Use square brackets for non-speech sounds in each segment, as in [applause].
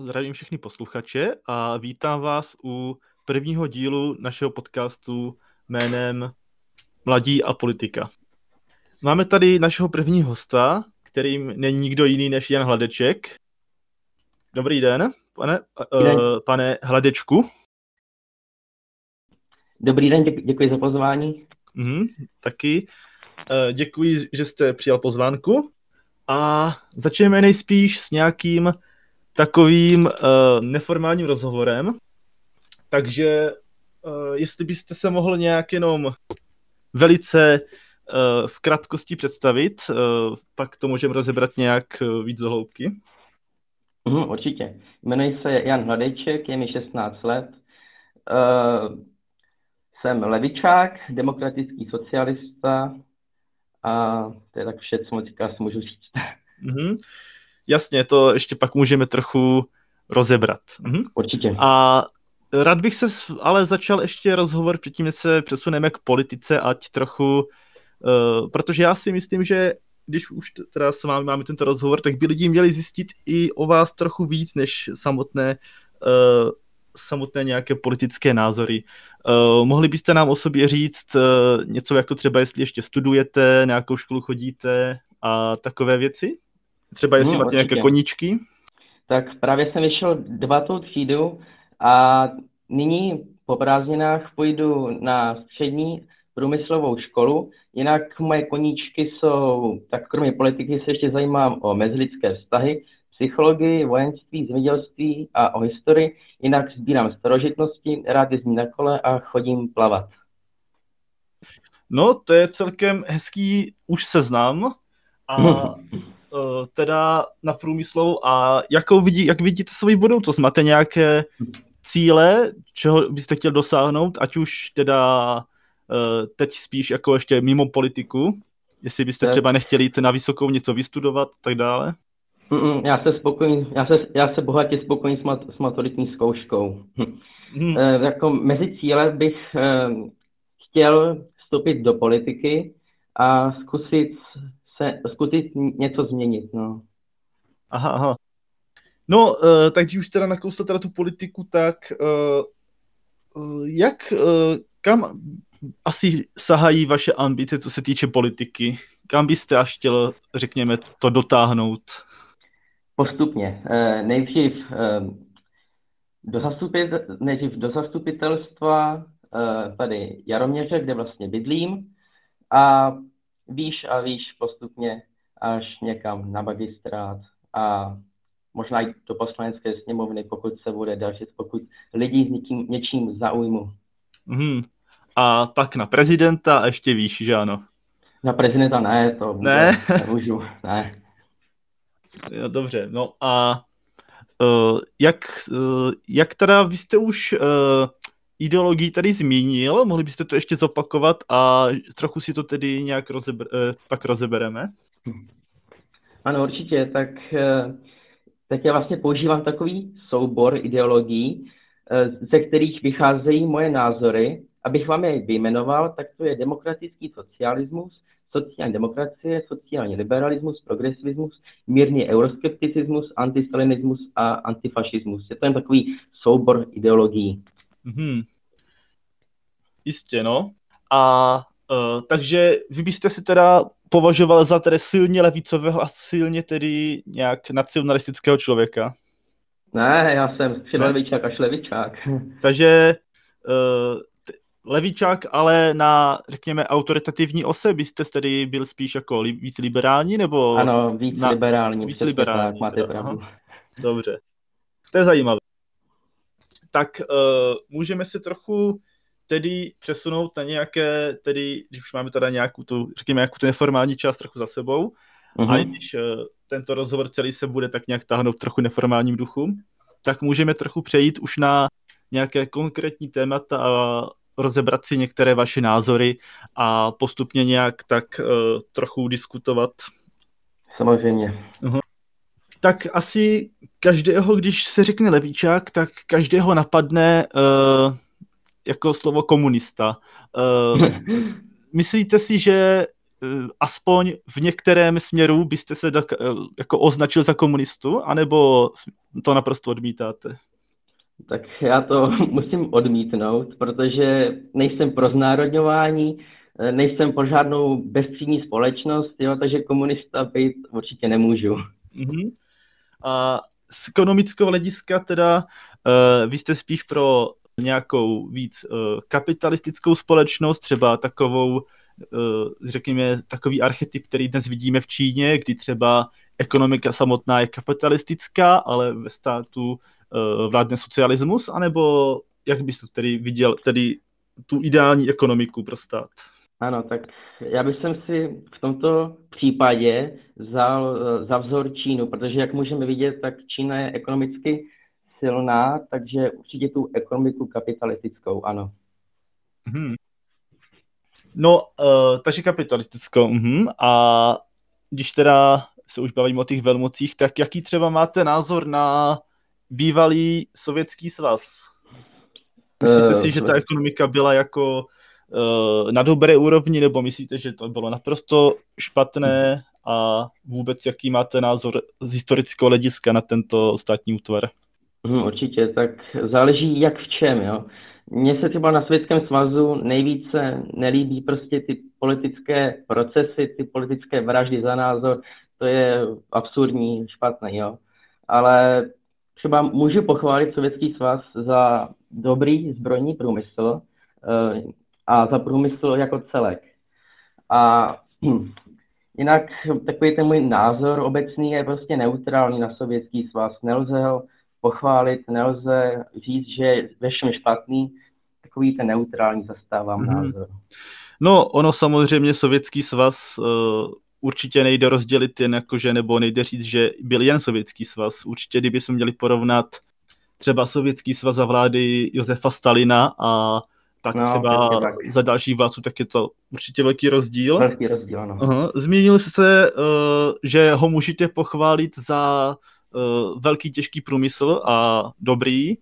zdravím všechny posluchače a vítám vás u prvního dílu našeho podcastu jménem Mladí a politika. Máme tady našeho prvního hosta, kterým není nikdo jiný než Jan Hladeček. Dobrý den, pane, den. Uh, pane Hladečku. Dobrý den, děkuji za pozvání. Mm, taky. Uh, děkuji, že jste přijal pozvánku. A začneme nejspíš s nějakým takovým uh, neformálním rozhovorem. Takže uh, jestli byste se mohl nějak jenom velice uh, v krátkosti představit, uh, pak to můžeme rozebrat nějak uh, víc do hloubky. Mm, určitě. Jmenuji se Jan Hladejček, je mi 16 let. Uh, jsem levičák, demokratický socialista a to je tak vše, co můžu říct. Mm-hmm. Jasně, to ještě pak můžeme trochu rozebrat. Mhm. Určitě. A rád bych se ale začal ještě rozhovor předtím, než se přesuneme k politice, ať trochu, uh, protože já si myslím, že když už teda s vámi máme tento rozhovor, tak by lidi měli zjistit i o vás trochu víc, než samotné uh, samotné nějaké politické názory. Uh, mohli byste nám o sobě říct uh, něco jako třeba, jestli ještě studujete, nějakou školu chodíte a takové věci? Třeba jestli no, máte určitě. nějaké koníčky? Tak právě jsem vyšel devátou třídu a nyní po prázdninách půjdu na střední průmyslovou školu. Jinak moje koníčky jsou, tak kromě politiky se ještě zajímám o mezilidské vztahy, psychologii, vojenství, zemědělství a o historii. Jinak sbírám starožitnosti, rád jezdím na kole a chodím plavat. No, to je celkem hezký už seznam. A [laughs] teda na průmyslovou a jakou vidí, jak vidíte svou budoucnost? Máte nějaké cíle, čeho byste chtěl dosáhnout, ať už teda uh, teď spíš jako ještě mimo politiku, jestli byste třeba nechtěli jít na vysokou něco vystudovat tak dále? Mm, já se spokojím, já se, já se bohatě spokojím s, mat, s maturitní zkouškou. Hmm. E, jako mezi cíle bych e, chtěl vstoupit do politiky a zkusit se zkusit něco změnit, no. Aha, aha. No, uh, tak když už teda nakousl teda tu politiku, tak uh, uh, jak, uh, kam asi sahají vaše ambice, co se týče politiky? Kam byste až chtěl, řekněme, to dotáhnout? Postupně. Uh, nejdřív, uh, do zastupit, nejdřív do zastupitelstva uh, tady Jaroměře, kde vlastně bydlím, a výš a výš postupně až někam na magistrát a možná i do poslanecké sněmovny, pokud se bude dařit, pokud lidi s někým, něčím zaujmu. Mm. A pak na prezidenta a ještě výš, že ano? Na prezidenta ne, to ne? nemůžu, ne. Jo, dobře, no a uh, jak, uh, jak teda vy jste už uh, ideologii tady zmínil, mohli byste to ještě zopakovat a trochu si to tedy nějak rozeber, eh, pak rozebereme? Ano, určitě, tak eh, teď já vlastně používám takový soubor ideologií, eh, ze kterých vycházejí moje názory. Abych vám je vyjmenoval, tak to je demokratický socialismus, sociální demokracie, sociální liberalismus, progresivismus, mírný euroskepticismus, antistalinismus a antifašismus. Je to jen takový soubor ideologií. Mm-hmm. Jistě, no. A uh, takže vy byste si teda považoval za tedy silně levicového a silně tedy nějak nacionalistického člověka? Ne, já jsem levičák až levičák. [laughs] Takže uh, levičák, ale na, řekněme, autoritativní ose byste tedy byl spíš jako li, víc liberální, nebo... Ano, víc na, liberální. Víc liberální, tak, máte pravdu. Dobře. To je zajímavé tak uh, můžeme se trochu tedy přesunout na nějaké, tedy, když už máme teda nějakou tu, řekněme, nějakou tu neformální část trochu za sebou, uh-huh. a mhm. když uh, tento rozhovor celý se bude tak nějak táhnout trochu neformálním duchu, tak můžeme trochu přejít už na nějaké konkrétní témata a rozebrat si některé vaše názory a postupně nějak tak uh, trochu diskutovat. Samozřejmě. Uh-huh tak asi každého, když se řekne levíčák, tak každého napadne uh, jako slovo komunista. Uh, [laughs] myslíte si, že aspoň v některém směru byste se tak, jako označil za komunistu, anebo to naprosto odmítáte? Tak já to [laughs] musím odmítnout, protože nejsem pro znárodňování, nejsem pro žádnou bezstřídní společnost, jo, takže komunista být určitě nemůžu. Mm-hmm. A z ekonomického hlediska teda uh, vy jste spíš pro nějakou víc uh, kapitalistickou společnost, třeba takovou, uh, řekněme, takový archetyp, který dnes vidíme v Číně, kdy třeba ekonomika samotná je kapitalistická, ale ve státu uh, vládne socialismus, anebo jak byste tedy viděl tedy tu ideální ekonomiku pro stát? Ano, tak já bych si v tomto případě vzal za vzor Čínu, protože jak můžeme vidět, tak Čína je ekonomicky silná, takže určitě tu ekonomiku kapitalistickou, ano. Hmm. No, uh, takže kapitalistickou. Uh-huh. A když teda se už bavíme o těch velmocích, tak jaký třeba máte názor na bývalý sovětský svaz? Myslíte uh, si, že ta ekonomika byla jako na dobré úrovni, nebo myslíte, že to bylo naprosto špatné a vůbec jaký máte názor z historického hlediska na tento státní útvar? Hmm, určitě, tak záleží jak v čem, jo. Mně se třeba na Světském svazu nejvíce nelíbí prostě ty politické procesy, ty politické vraždy za názor, to je absurdní, špatné, jo. Ale třeba můžu pochválit Sovětský svaz za dobrý zbrojní průmysl eh, a za průmysl jako celek. A [clears throat] jinak takový ten můj názor obecný je prostě neutrální na Sovětský svaz. Nelze ho pochválit, nelze říct, že je ve všem špatný, takový ten neutrální zastávám mm-hmm. názor. No, ono samozřejmě Sovětský svaz uh, určitě nejde rozdělit jen jakože, nebo nejde říct, že byl jen Sovětský svaz. Určitě, kdybychom měli porovnat třeba Sovětský svaz za vlády Josefa Stalina a tak no, třeba tak. za další vládcu, tak je to určitě velký rozdíl. Velký rozdíl, ano. Uh-huh. Zmínil jsi se, uh, že ho můžete pochválit za uh, velký těžký průmysl a dobrý,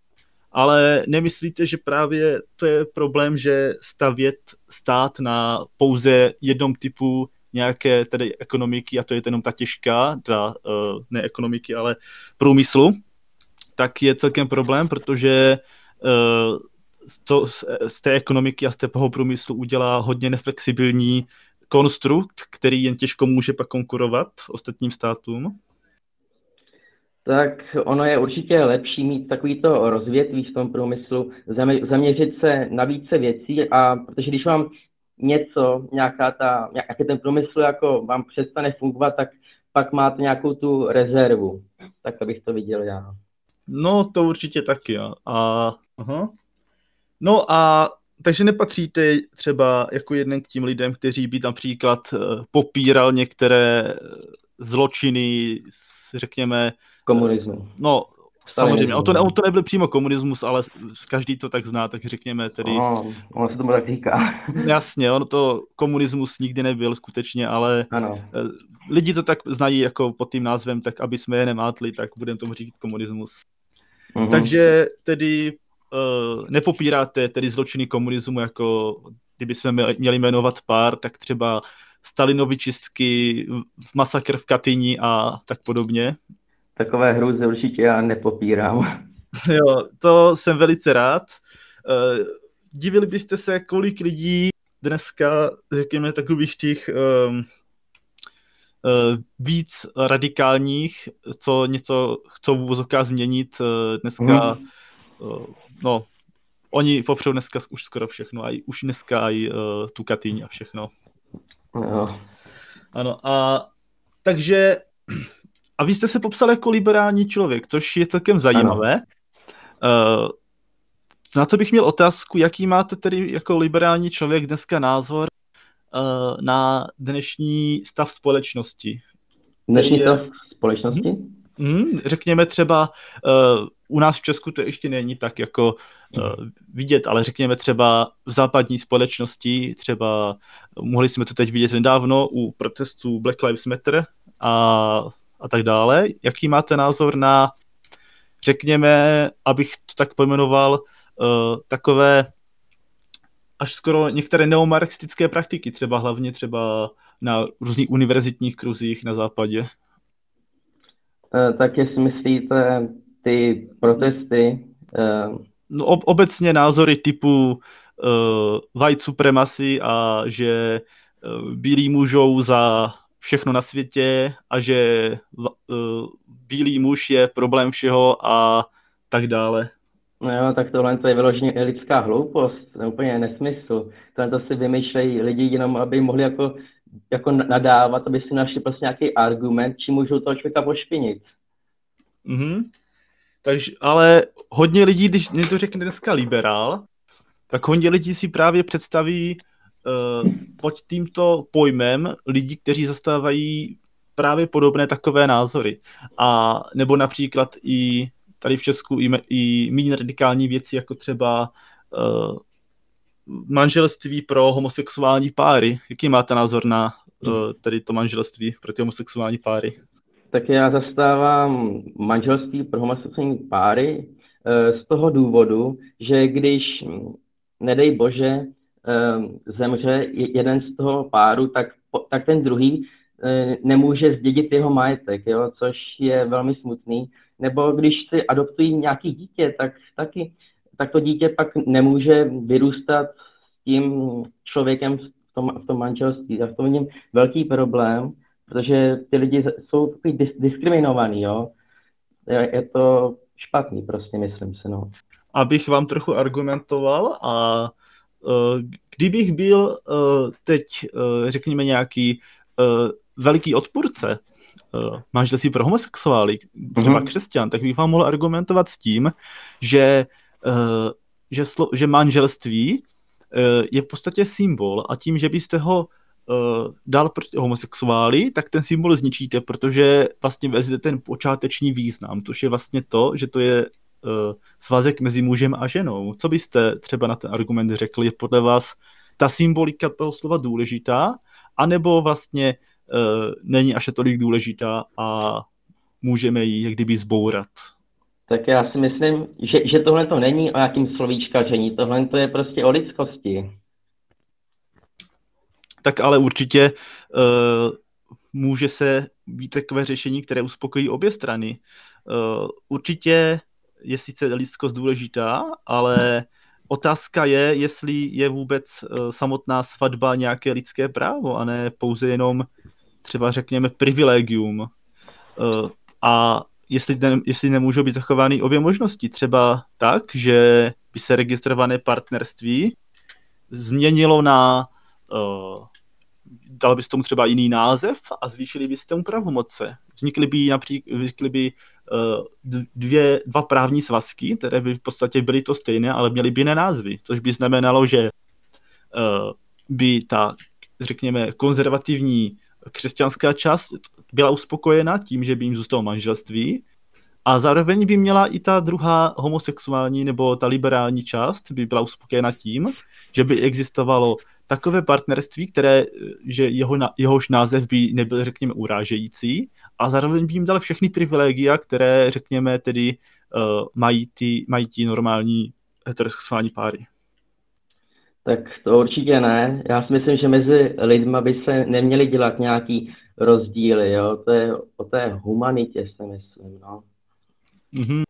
ale nemyslíte, že právě to je problém, že stavět stát na pouze jednom typu nějaké tedy ekonomiky, a to je jenom ta těžká, teda uh, ne ekonomiky, ale průmyslu, tak je celkem problém, protože uh, to, z té ekonomiky a z toho průmyslu udělá hodně neflexibilní konstrukt, který jen těžko může pak konkurovat ostatním státům? tak ono je určitě lepší mít takovýto rozvětví v tom průmyslu, zaměřit se na více věcí a protože když vám něco, nějaká ta, nějaký ten průmysl jako vám přestane fungovat, tak pak máte nějakou tu rezervu. Tak bych to viděl já. No, to určitě taky, jo. A, aha. No a takže nepatříte třeba jako jeden k tím lidem, kteří by například eh, popíral některé zločiny, řekněme, komunismu. No, samozřejmě, on to, on to nebyl přímo komunismus, ale každý to tak zná, tak řekněme tedy... Oh, ono se tomu tak říká. [laughs] Jasně, ono to komunismus nikdy nebyl skutečně, ale ano. Eh, lidi to tak znají jako pod tím názvem, tak aby jsme je nemátli, tak budeme tomu říkat komunismus. Uh-huh. Takže tedy uh, nepopíráte tedy zločiny komunismu jako kdyby jsme měli jmenovat pár, tak třeba Stalinovi čistky, masakr v Katyni a tak podobně takové hrůzy určitě já nepopírám. [laughs] Jo, to jsem velice rád. Uh, divili byste se, kolik lidí dneska, řekněme, takových těch um, uh, víc radikálních, co něco chcou v změnit uh, dneska, mm. Uh, no, oni popřou dneska už skoro všechno, a už dneska i uh, tu Katýň a všechno. Jo. Ano, a takže a vy jste se popsal jako liberální člověk, což je celkem zajímavé. Uh, na to bych měl otázku, jaký máte tedy jako liberální člověk dneska názor uh, na dnešní stav společnosti? Dnešní stav společnosti? Hmm, hmm, řekněme třeba, uh, u nás v Česku to ještě není tak jako uh, vidět, ale řekněme třeba v západní společnosti, třeba mohli jsme to teď vidět nedávno u protestů Black Lives Matter a a tak dále. Jaký máte názor na, řekněme, abych to tak pojmenoval, uh, takové až skoro některé neomarxistické praktiky, třeba hlavně třeba na různých univerzitních kruzích na západě. Eh, tak jestli myslíte ty protesty? Uh... No, ob, obecně názory typu uh, white supremacy a že uh, bílí můžou za všechno na světě a že uh, bílý muž je problém všeho a tak dále. No jo, tak tohle to je vyloženě lidská hloupost, to je úplně nesmysl. Tohle to si vymýšlejí lidi jenom, aby mohli jako, jako nadávat, aby si našli prostě nějaký argument, či můžou toho člověka pošpinit. Mm-hmm. Takže, ale hodně lidí, když někdo řekne dneska liberál, tak hodně lidí si právě představí uh, pod tímto pojmem lidí, kteří zastávají právě podobné takové názory. A nebo například i tady v Česku i, i méně radikální věci, jako třeba uh, manželství pro homosexuální páry. Jaký máte názor na uh, tady to manželství pro ty homosexuální páry? Tak já zastávám manželství pro homosexuální páry uh, z toho důvodu, že když, nedej bože, uh, zemře jeden z toho páru, tak, tak ten druhý nemůže zdědit jeho majetek, jo, což je velmi smutný nebo když si adoptují nějaký dítě, tak taky, tak to dítě pak nemůže vyrůstat s tím člověkem v tom, v tom manželství. Já v tom vidím velký problém, protože ty lidi jsou takový dis, diskriminovaný, jo. Je, je to špatný prostě, myslím si, no. Abych vám trochu argumentoval a uh, kdybych byl uh, teď, uh, řekněme, nějaký veliký odpůrce manželství pro homosexuály, třeba mm-hmm. křesťan, tak bych vám mohl argumentovat s tím, že, že, slo, že manželství uh, je v podstatě symbol a tím, že byste ho uh, dal proti homosexuály, tak ten symbol zničíte, protože vlastně vezete ten počáteční význam, což je vlastně to, že to je svazek mezi mužem a ženou. Co byste třeba na ten argument řekli? Je podle vás ta symbolika toho slova důležitá, anebo vlastně není až tolik důležitá a můžeme ji jak kdyby zbourat. Tak já si myslím, že, že tohle to není o jakým slovíčkaření, tohle to je prostě o lidskosti. Tak ale určitě uh, může se být takové řešení, které uspokojí obě strany. Uh, určitě je sice lidskost důležitá, ale otázka je, jestli je vůbec uh, samotná svatba nějaké lidské právo a ne pouze jenom třeba řekněme privilegium uh, a jestli, ne, jestli nemůžou být zachovány obě možnosti. Třeba tak, že by se registrované partnerství změnilo na, uh, dal by tomu třeba jiný název a zvýšili by tomu pravomoce. Vznikly by například vznikly by uh, dvě, dva právní svazky, které by v podstatě byly to stejné, ale měly by jiné názvy, což by znamenalo, že uh, by ta, řekněme, konzervativní křesťanská část byla uspokojena tím, že by jim zůstalo manželství a zároveň by měla i ta druhá homosexuální nebo ta liberální část by byla uspokojena tím, že by existovalo takové partnerství, které, že jeho, jehož název by nebyl, řekněme, urážející a zároveň by jim dal všechny privilegia, které, řekněme, tedy uh, mají, ty, mají ti normální heterosexuální páry. Tak to určitě ne. Já si myslím, že mezi lidmi by se neměly dělat nějaký rozdíly, jo. To je o té humanitě, si myslím, no. Mm-hmm.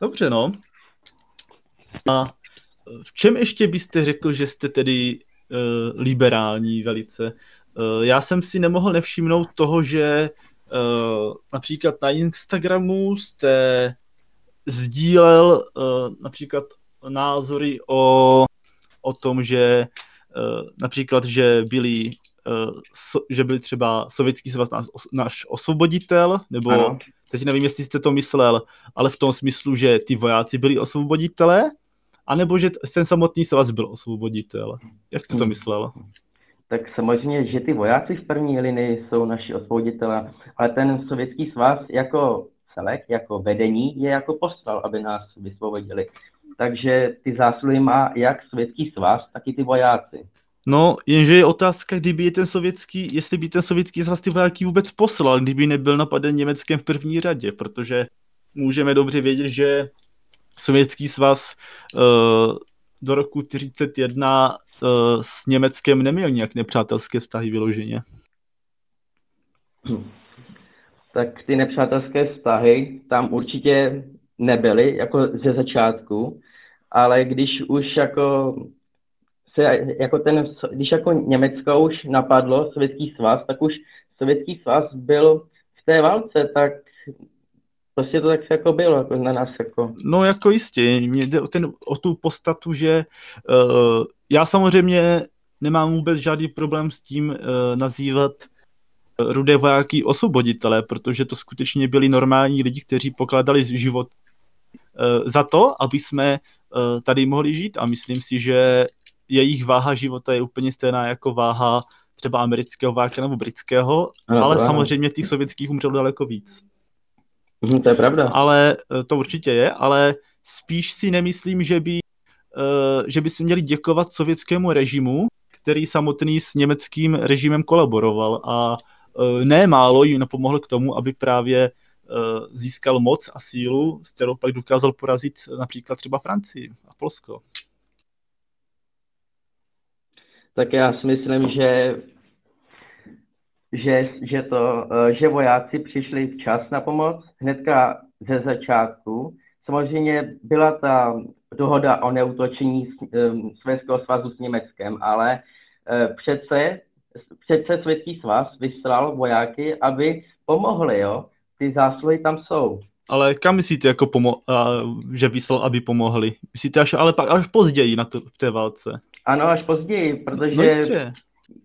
Dobře, no. A v čem ještě byste řekl, že jste tedy uh, liberální velice? Uh, já jsem si nemohl nevšimnout toho, že uh, například na Instagramu jste sdílel uh, například názory o o tom, že uh, například, že byli so, že byl třeba sovětský svaz náš, náš osvoboditel, nebo ano. teď nevím, jestli jste to myslel, ale v tom smyslu, že ty vojáci byli osvoboditelé, anebo že ten samotný svaz byl osvoboditel. Jak jste to hmm. myslel? Tak samozřejmě, že ty vojáci v první linii jsou naši osvoboditelé, ale ten sovětský svaz jako celek, jako vedení, je jako poslal, aby nás vysvobodili takže ty zásluhy má jak sovětský svaz, tak i ty vojáci. No, jenže je otázka, kdyby je ten sovětský, jestli by ten sovětský svaz ty vojáky vůbec poslal, kdyby nebyl napaden Německem v první řadě, protože můžeme dobře vědět, že sovětský svaz uh, do roku 1931 s Německem neměl nějak nepřátelské vztahy vyloženě. Hm. Tak ty nepřátelské vztahy tam určitě nebyly, jako ze začátku, ale když už jako se, jako ten, když jako Německo už napadlo Sovětský svaz, tak už Sovětský svaz byl v té válce, tak prostě to tak jako bylo, jako na nás jako. No jako jistě, mě jde o, ten, o tu postatu, že uh, já samozřejmě nemám vůbec žádný problém s tím uh, nazývat uh, rudé vojáky osvoboditelé, protože to skutečně byli normální lidi, kteří pokládali život za to, aby jsme uh, tady mohli žít a myslím si, že jejich váha života je úplně stejná jako váha třeba amerického váka nebo britského, no, ale samozřejmě těch sovětských umřelo daleko víc. Mm, to je pravda. Ale eh, to určitě je, ale spíš si nemyslím, že by, že by si měli děkovat sovětskému režimu, který samotný s německým režimem kolaboroval a ne málo jim napomohl k tomu, aby právě získal moc a sílu, s kterou pak dokázal porazit například třeba Francii a Polsko. Tak já si myslím, že že, že, to, eh, že vojáci přišli včas na pomoc, hnedka ze začátku. Samozřejmě byla ta dohoda o neutočení Světského svazu s Německem, ale eh, přece, přece Světský svaz vyslal vojáky, aby pomohli, jo. Ty zásluhy tam jsou. Ale kam myslíte, jako pomo- že vyslal, aby pomohli? Myslíte až, ale pak až později na to, v té válce? Ano, až později, protože, no jistě.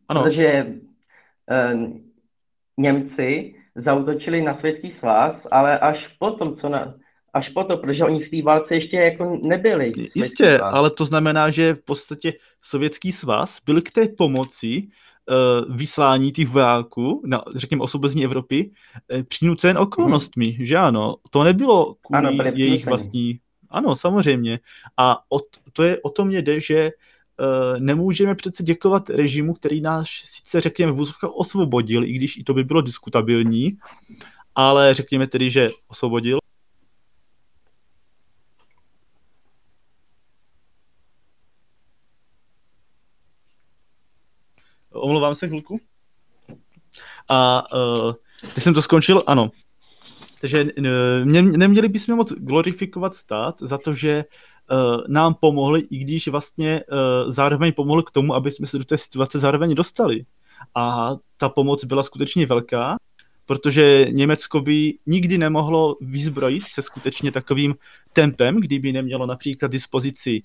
Ano. protože uh, Němci zautočili na Světský svaz, ale až potom, co na, až potom, protože oni v té válce ještě jako nebyli. Jistě, ale to znamená, že v podstatě Sovětský svaz byl k té pomoci vyslání těch vojáků, na, řekněme, osvobození Evropy, uh, přinucen okolnostmi, hmm. že ano? To nebylo kvůli ano, jejich vlastní... Ano, samozřejmě. A o, to je, o to mě jde, že Eh, nemůžeme přece děkovat režimu, který nás sice řekněme v vůzovkách osvobodil, i když i to by bylo diskutabilní, ale řekněme tedy, že osvobodil. Omlouvám se chvilku. A uh, když jsem to skončil, ano. Takže uh, neměli bychom moc glorifikovat stát za to, že uh, nám pomohli, i když vlastně uh, zároveň pomohli k tomu, aby jsme se do té situace zároveň dostali. A ta pomoc byla skutečně velká, protože Německo by nikdy nemohlo vyzbrojit se skutečně takovým tempem, kdyby nemělo například dispozici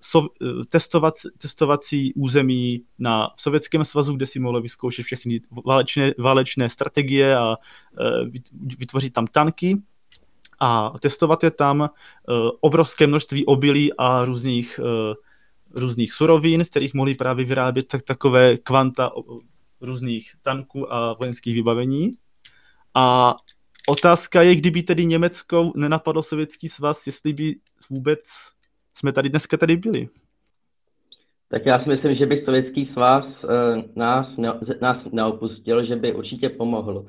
so, uh, testovat, testovací území na v Sovětském svazu, kde si mohlo vyzkoušet všechny válečné, válečné strategie a uh, vytvořit tam tanky a testovat je tam eh, obrovské množství obilí a různých, eh, různých surovin, z kterých mohli právě vyrábět tak, takové kvanta různých tanků a vojenských vybavení. A otázka je, kdyby tedy Německo nenapadlo Sovětský svaz, jestli by vůbec jsme tady dneska tady byli. Tak já si myslím, že by Sovětský svaz uh, nás, ne, nás neopustil, že by určitě pomohl.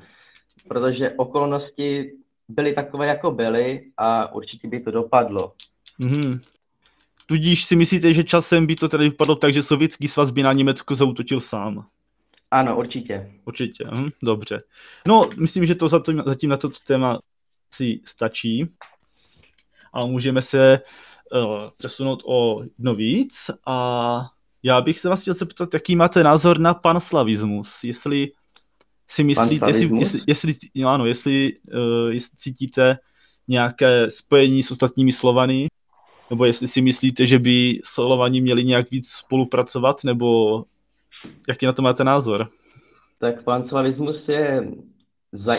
Protože okolnosti byly takové, jako byly a určitě by to dopadlo. Mm-hmm. Tudíž si myslíte, že časem by to tady vypadlo tak, že sovětský svaz by na Německo zautočil sám? Ano, určitě. Určitě, hm, dobře. No, myslím, že to zatím, zatím na toto téma si stačí. A můžeme se uh, přesunout o jedno víc. A já bych se vás chtěl zeptat, jaký máte názor na panslavismus. Jestli si myslíte, jestli, jestli, jestli, no ano, jestli, uh, jestli cítíte nějaké spojení s ostatními Slovany, nebo jestli si myslíte, že by Slovani měli nějak víc spolupracovat, nebo jaký na to máte názor? Tak panslavismus je,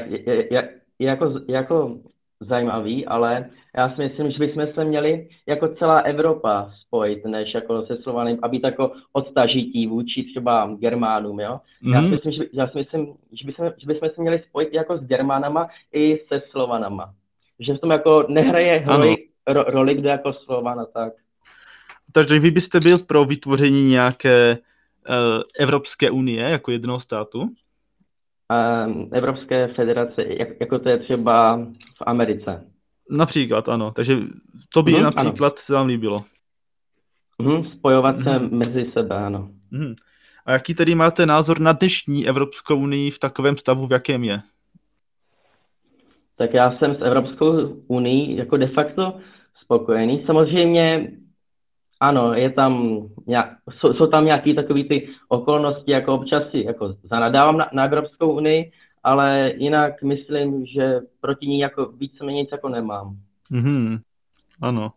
je, je, je, jako, jako zajímavý, ale já si myslím, že bychom se měli jako celá Evropa spojit, než jako se Slovanem, aby tako odtažití vůči třeba Germánům, jo. Mm. Já si mhm. myslím, že, já si myslím, že bychom, že bychom se měli spojit jako s Germánama i se Slovanama. Že v tom jako nehraje roli, ro, roli kdo jako Slovana, tak. Takže vy byste byl pro vytvoření nějaké uh, Evropské unie jako jednoho státu? Evropské federace, jak, jako to je třeba v Americe. Například, ano. Takže to by hmm, například ano. se vám líbilo. Hmm, spojovat se hmm. mezi sebe, ano. Hmm. A jaký tedy máte názor na dnešní Evropskou unii v takovém stavu, v jakém je? Tak já jsem s Evropskou unii jako de facto spokojený. Samozřejmě ano, je tam, nějak, jsou, jsou tam nějaké takové ty okolnosti, jako občas si jako zanadávám na, na Evropskou unii, ale jinak myslím, že proti ní jako více nic jako nemám. Mm-hmm. Ano.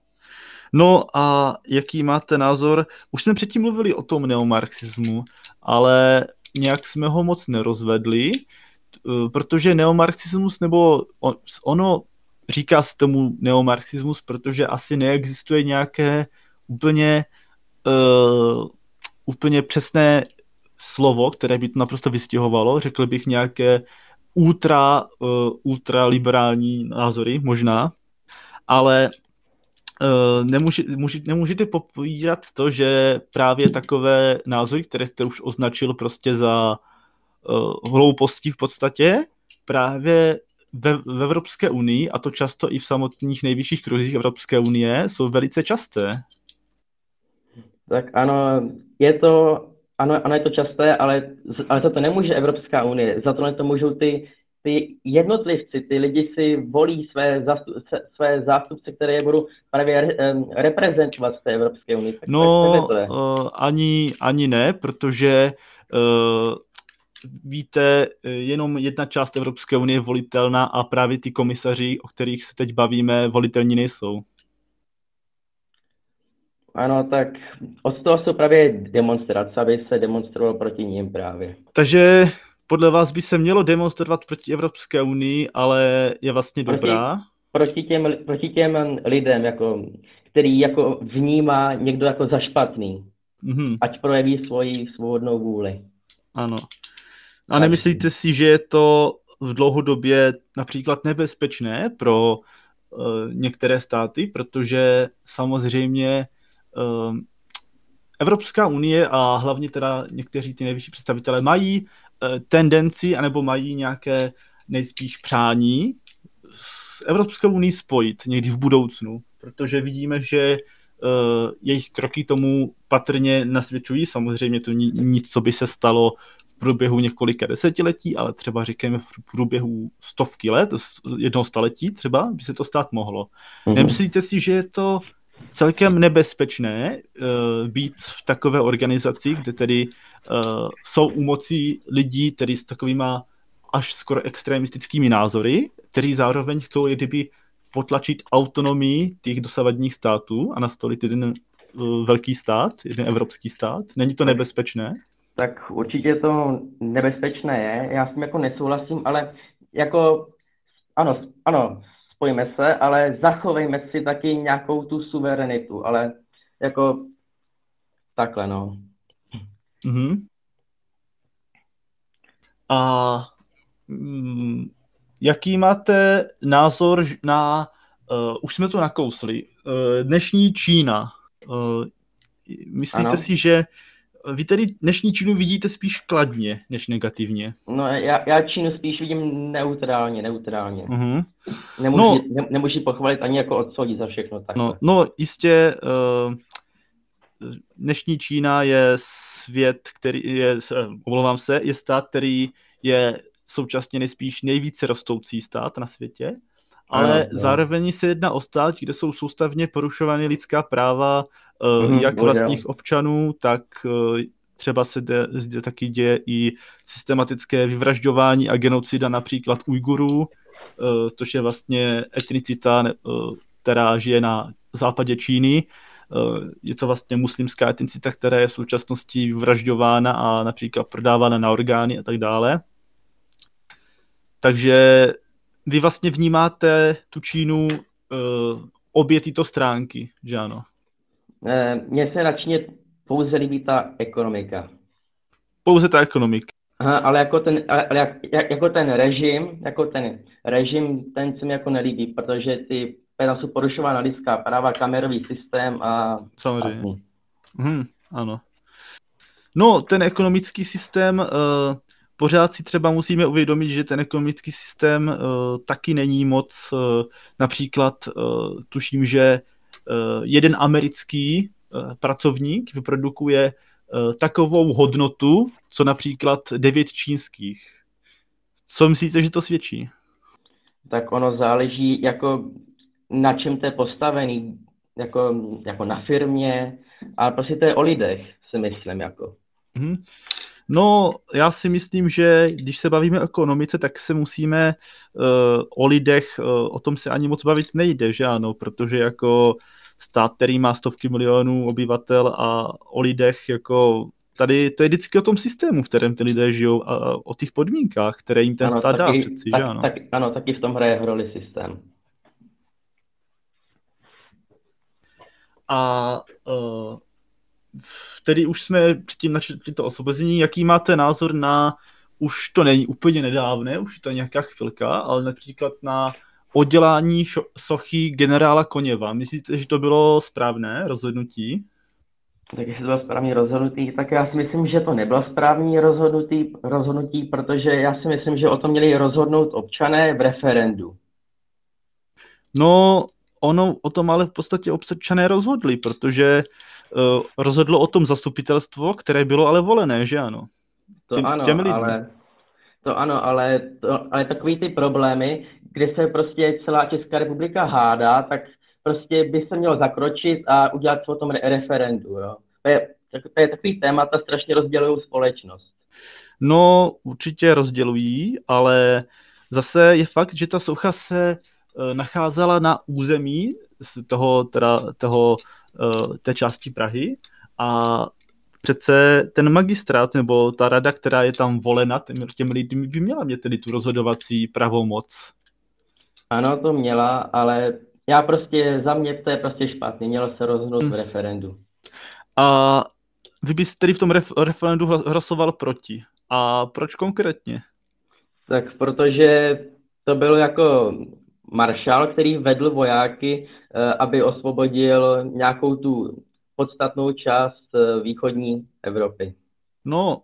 No a jaký máte názor? Už jsme předtím mluvili o tom neomarxismu, ale nějak jsme ho moc nerozvedli, eh, protože neomarxismus, nebo ono říká se tomu neomarxismus, protože asi neexistuje nějaké úplně uh, úplně přesné slovo, které by to naprosto vystihovalo, řekl bych nějaké ultra, uh, ultraliberální názory, možná, ale uh, nemůže, může, nemůžete popovídat to, že právě takové názory, které jste už označil prostě za uh, hlouposti v podstatě, právě ve, v Evropské unii, a to často i v samotných nejvyšších kruzích Evropské unie, jsou velice časté. Tak ano, je to, ano, ano je to časté, ale, ale za to nemůže Evropská unie, za to to můžou ty, ty jednotlivci, ty lidi si volí své, zastup, své zástupce, které je budou právě re, reprezentovat v té Evropské unii. Tak, no, tak. Uh, ani, ani ne, protože uh, víte, jenom jedna část Evropské unie je volitelná a právě ty komisaři, o kterých se teď bavíme, volitelní nejsou. Ano, tak od toho jsou právě demonstrace, aby se demonstrovalo proti ním právě. Takže podle vás by se mělo demonstrovat proti Evropské unii, ale je vlastně proti, dobrá? Proti těm, proti těm lidem, jako, který jako vnímá někdo jako za špatný. Mm-hmm. Ať projeví svoji svobodnou vůli. Ano. A nemyslíte si, že je to v dlouhodobě například nebezpečné pro uh, některé státy, protože samozřejmě Evropská unie a hlavně teda někteří ty nejvyšší představitelé mají uh, tendenci anebo mají nějaké nejspíš přání s Evropskou unii spojit někdy v budoucnu, protože vidíme, že uh, jejich kroky tomu patrně nasvědčují. Samozřejmě to nic, co by se stalo průběhu několika desetiletí, ale třeba říkáme v průběhu stovky let, jednoho staletí třeba, by se to stát mohlo. Mm-hmm. Nemyslíte si, že je to celkem nebezpečné uh, být v takové organizaci, kde tedy uh, jsou u moci lidí, tedy s takovýma až skoro extremistickými názory, který zároveň chcou kdyby potlačit autonomii těch dosavadních států a nastolit jeden uh, velký stát, jeden evropský stát. Není to nebezpečné? tak určitě to nebezpečné je. Já s tím jako nesouhlasím, ale jako ano, ano, spojíme se, ale zachovejme si taky nějakou tu suverenitu, ale jako takhle, no. Mm-hmm. A mm, jaký máte názor na, uh, už jsme to nakousli, uh, dnešní Čína. Uh, myslíte ano. si, že vy tedy dnešní Čínu vidíte spíš kladně, než negativně. No já, já Čínu spíš vidím neutrálně, neutrálně. Uh-huh. Nemůžu, no, ne, nemůžu pochválit ani jako odsoudit za všechno. Takhle. No, no jistě uh, dnešní Čína je svět, který je, omlouvám se, je stát, který je současně nejspíš nejvíce rostoucí stát na světě ale no, no. zároveň se jedná o stát, kde jsou soustavně porušovány lidská práva mm-hmm, jak vlastních občanů, tak uh, třeba se de, zde taky děje i systematické vyvražďování a genocida například Ujgurů, uh, což je vlastně etnicita, která žije na západě Číny. Je to vlastně muslimská etnicita, která je v současnosti vyvražďována a například prodávána na orgány a tak dále. Takže vy vlastně vnímáte tu Čínu uh, obě tyto stránky, že ano? Mně se na Číně pouze líbí ta ekonomika. Pouze ta ekonomika. Aha, ale jako ten, ale jak, jak, jako ten režim, jako ten režim, ten se mi jako nelíbí, protože ty tam jsou porušována lidská práva, kamerový systém a... Samozřejmě. A hmm, ano. No, ten ekonomický systém, uh, pořád si třeba musíme uvědomit, že ten ekonomický systém uh, taky není moc, uh, například uh, tuším, že uh, jeden americký pracovník vyprodukuje takovou hodnotu, co například devět čínských. Co myslíte, že to svědčí? Tak ono záleží, jako na čem to je postavený, jako, jako na firmě, ale prostě to je o lidech, si myslím, jako. Mm-hmm. No, já si myslím, že když se bavíme o ekonomice, tak se musíme uh, o lidech, uh, o tom se ani moc bavit nejde, že ano, protože jako stát, který má stovky milionů obyvatel a o lidech jako tady to je vždycky o tom systému, v kterém ty lidé žijou a o těch podmínkách, které jim ten ano, stát taky, dá přeci, tak, že ano? Tak, ano, taky v tom hraje roli systém. A uh, tedy už jsme předtím načetli to osvobození. Jaký máte názor na, už to není úplně nedávné, už je to nějaká chvilka, ale například na oddělání sochy generála Koněva. Myslíte, že to bylo správné rozhodnutí? Tak jestli to bylo správně rozhodnutí, tak já si myslím, že to nebylo správně rozhodnutí, rozhodnutí, protože já si myslím, že o tom měli rozhodnout občané v referendu. No, ono o tom ale v podstatě občané rozhodli, protože uh, rozhodlo o tom zastupitelstvo, které bylo ale volené, že ano? To Tím, ano, těmi ale, to ano, ale, to, ale takový ty problémy, kde se prostě celá Česká republika hádá, tak prostě by se mělo zakročit a udělat o tom referendu. Jo? To, je, to je takový témat a strašně rozdělují společnost. No, určitě rozdělují, ale zase je fakt, že ta socha se nacházela na území z toho, teda, toho, uh, té části Prahy a přece ten magistrát nebo ta rada, která je tam volena těm, těm lidmi, by měla mít tedy tu rozhodovací pravomoc. Ano, to měla, ale já prostě, za mě to je prostě špatný, mělo se rozhodnout v referendu. A vy byste tedy v tom ref- referendu hlasoval proti. A proč konkrétně? Tak protože to byl jako maršál, který vedl vojáky, eh, aby osvobodil nějakou tu podstatnou část eh, východní Evropy. No,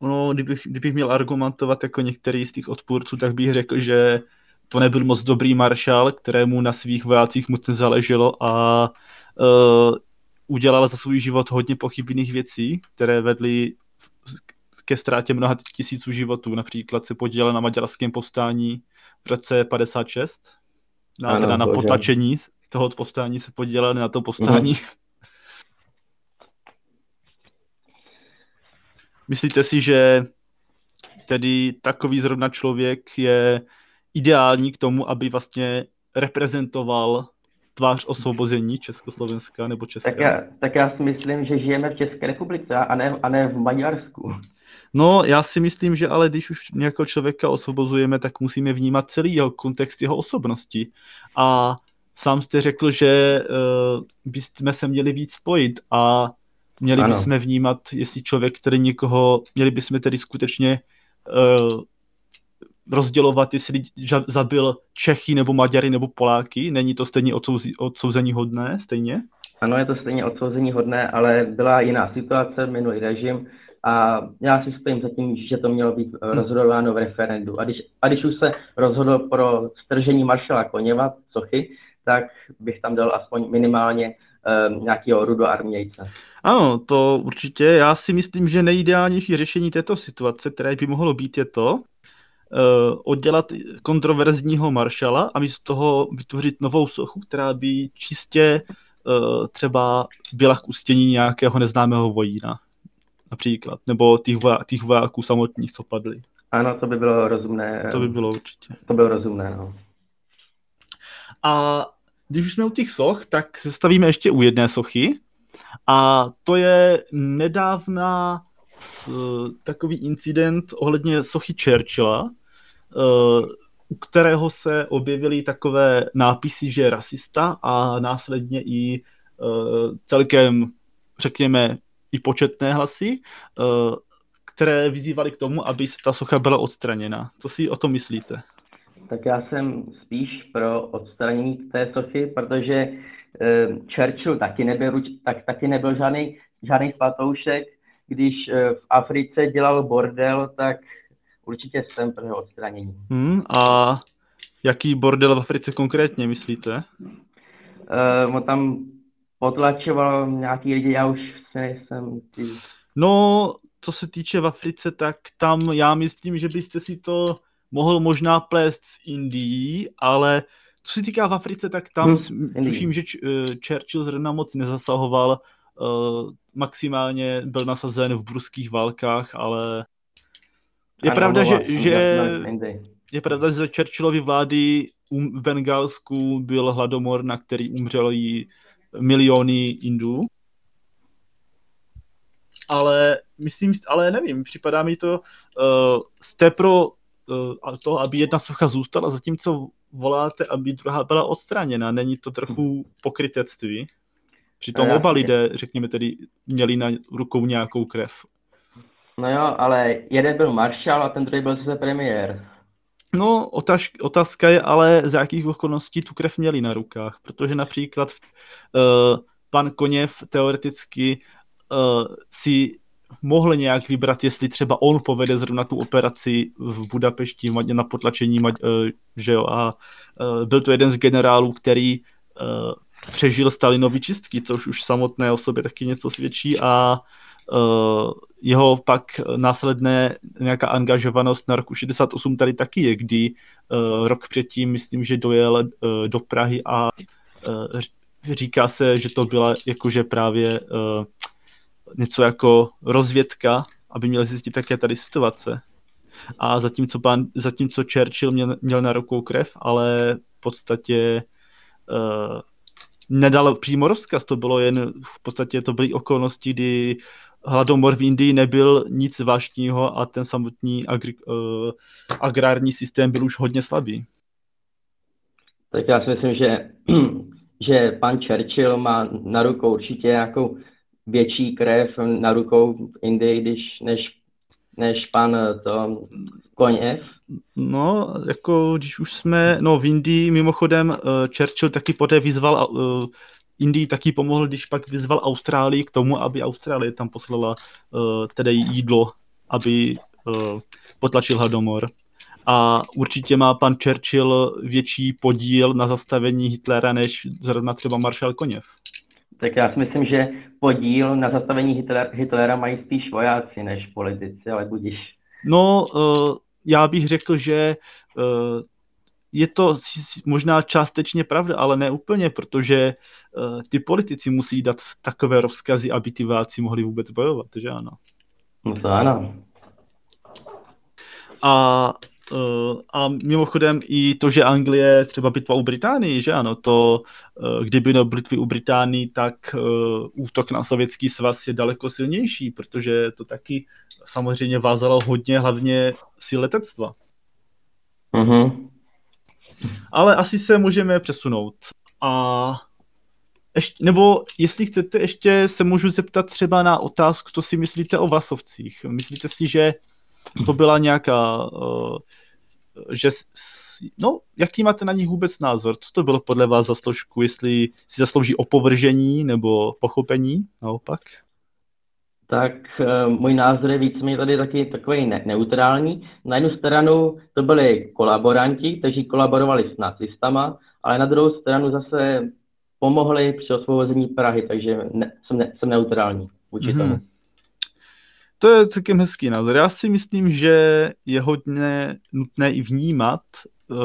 no kdybych, kdybych měl argumentovat jako některý z těch odpůrců, tak bych řekl, že to nebyl moc dobrý maršál, kterému na svých vojácích moc nezáleželo a uh, udělal za svůj život hodně pochybných věcí, které vedly ke ztrátě mnoha tisíců životů. Například se podílel na maďarském povstání v roce 56, na, ano, teda na potlačení toho povstání se podílel na to povstání. Mm. [laughs] Myslíte si, že tedy takový zrovna člověk je ideální k tomu, aby vlastně reprezentoval tvář osvobození Československa nebo Česka? Tak já, tak já si myslím, že žijeme v České republice a ne, a ne v Maďarsku. No, já si myslím, že ale když už nějakého člověka osvobozujeme, tak musíme vnímat celý jeho kontext jeho osobnosti. A sám jste řekl, že uh, bychom se měli víc spojit a měli ano. bychom vnímat, jestli člověk, který někoho, měli bychom tedy skutečně uh, rozdělovat, jestli zabil Čechy nebo Maďary nebo Poláky. Není to stejně odsouzení hodné, stejně? Ano, je to stejně odsouzení hodné, ale byla jiná situace, minulý režim a já si stojím za tím, že to mělo být eh, rozhodováno v referendu. A když, a když už se rozhodl pro stržení maršala Koněva, Sochy, tak bych tam dal aspoň minimálně um, nějakého rudoarmějce. Ano, to určitě. Já si myslím, že nejideálnější řešení této situace, které by mohlo být, je to, oddělat kontroverzního maršala a místo toho vytvořit novou sochu, která by čistě uh, třeba byla k ustění nějakého neznámého vojína. Například. Nebo těch, voja, těch vojáků samotných, co padli. Ano, to by bylo rozumné. To by bylo určitě. To bylo rozumné, no. A když už jsme u těch soch, tak se stavíme ještě u jedné sochy. A to je nedávná takový incident ohledně sochy Churchilla, Eh, u kterého se objevily takové nápisy, že je rasista a následně i eh, celkem, řekněme, i početné hlasy, eh, které vyzývaly k tomu, aby ta socha byla odstraněna. Co si o tom myslíte? Tak já jsem spíš pro odstranění té sochy, protože Churchill taky nebyl, tak, taky nebyl žádný, žádný svatoušek. Když v Africe dělal bordel, tak určitě jsem pro jeho odstranění. Hmm, a jaký bordel v Africe konkrétně myslíte? Uh, on tam potlačoval nějaký lidi, já už si nejsem... Tý... No, co se týče v Africe, tak tam já myslím, že byste si to mohl možná plést s Indií, ale co se týká v Africe, tak tam hmm, tuším, že eh, Churchill zrovna moc nezasahoval, uh, maximálně byl nasazen v bruských válkách, ale je ano, pravda, že, že je pravda, že za Churchillovy vlády v Bengálsku byl hladomor, na který umřelo jí miliony Indů. Ale myslím, ale nevím, připadá mi to, uh, jste pro uh, to, aby jedna socha zůstala, zatímco voláte, aby druhá byla odstraněna. Není to trochu pokrytectví? Přitom oba lidé, řekněme tedy, měli na rukou nějakou krev. No jo, ale jeden byl maršál a ten druhý byl zase premiér. No, otaž, otázka je ale, za jakých okolností tu krev měli na rukách, protože například uh, pan Koněv teoreticky uh, si mohl nějak vybrat, jestli třeba on povede zrovna tu operaci v Budapešti na potlačení, uh, že jo, a uh, byl to jeden z generálů, který uh, přežil Stalinovy čistky, což už samotné o sobě taky něco svědčí a uh, jeho pak následné nějaká angažovanost na roku 68 tady taky je, kdy uh, rok předtím, myslím, že dojel uh, do Prahy a uh, říká se, že to byla jakože právě uh, něco jako rozvědka, aby měl zjistit, jaké tady situace. A zatímco, pan, zatímco Churchill měl, měl na rukou krev, ale v podstatě uh, nedal přímo rozkaz, to bylo jen, v podstatě to byly okolnosti, kdy hladomor v Indii nebyl nic zvláštního a ten samotný agri, uh, agrární systém byl už hodně slabý. Tak já si myslím, že, [clears throat] že pan Churchill má na rukou určitě nějakou větší krev na rukou v Indii, když, než, než pan to Koněv. No, jako když už jsme, no v Indii mimochodem uh, Churchill taky poté vyzval uh, Indii taky pomohl, když pak vyzval Austrálii k tomu, aby Austrálie tam poslala uh, tedy jídlo, aby uh, potlačil hladomor. A určitě má pan Churchill větší podíl na zastavení Hitlera než zrovna třeba maršal Koněv. Tak já si myslím, že podíl na zastavení Hitler, Hitlera mají spíš vojáci než politici, ale budíš. No, uh, já bych řekl, že uh, je to možná částečně pravda, ale ne úplně, protože uh, ty politici musí dát takové rozkazy, aby ty váci mohli vůbec bojovat, že ano? No to ano. A, uh, a mimochodem i to, že Anglie, třeba bitva u Británii, že ano, to, uh, kdyby no bitvy u Británii, tak uh, útok na sovětský svaz je daleko silnější, protože to taky samozřejmě vázalo hodně hlavně si letectva. Mhm. Ale asi se můžeme přesunout. A ještě, nebo jestli chcete, ještě se můžu zeptat třeba na otázku, co si myslíte o Vlasovcích. Myslíte si, že to byla nějaká, uh, že, no, jaký máte na nich vůbec názor? Co to bylo podle vás za složku? Jestli si zaslouží opovržení nebo pochopení naopak? Tak uh, můj názor je víceméně tady taky takový ne- neutrální. Na jednu stranu to byli kolaboranti, kteří kolaborovali s nacistama, ale na druhou stranu zase pomohli při osvobození Prahy, takže ne, jsem, ne, jsem neutrální vůči mm-hmm. tomu. To je celkem hezký názor. Já si myslím, že je hodně nutné i vnímat uh,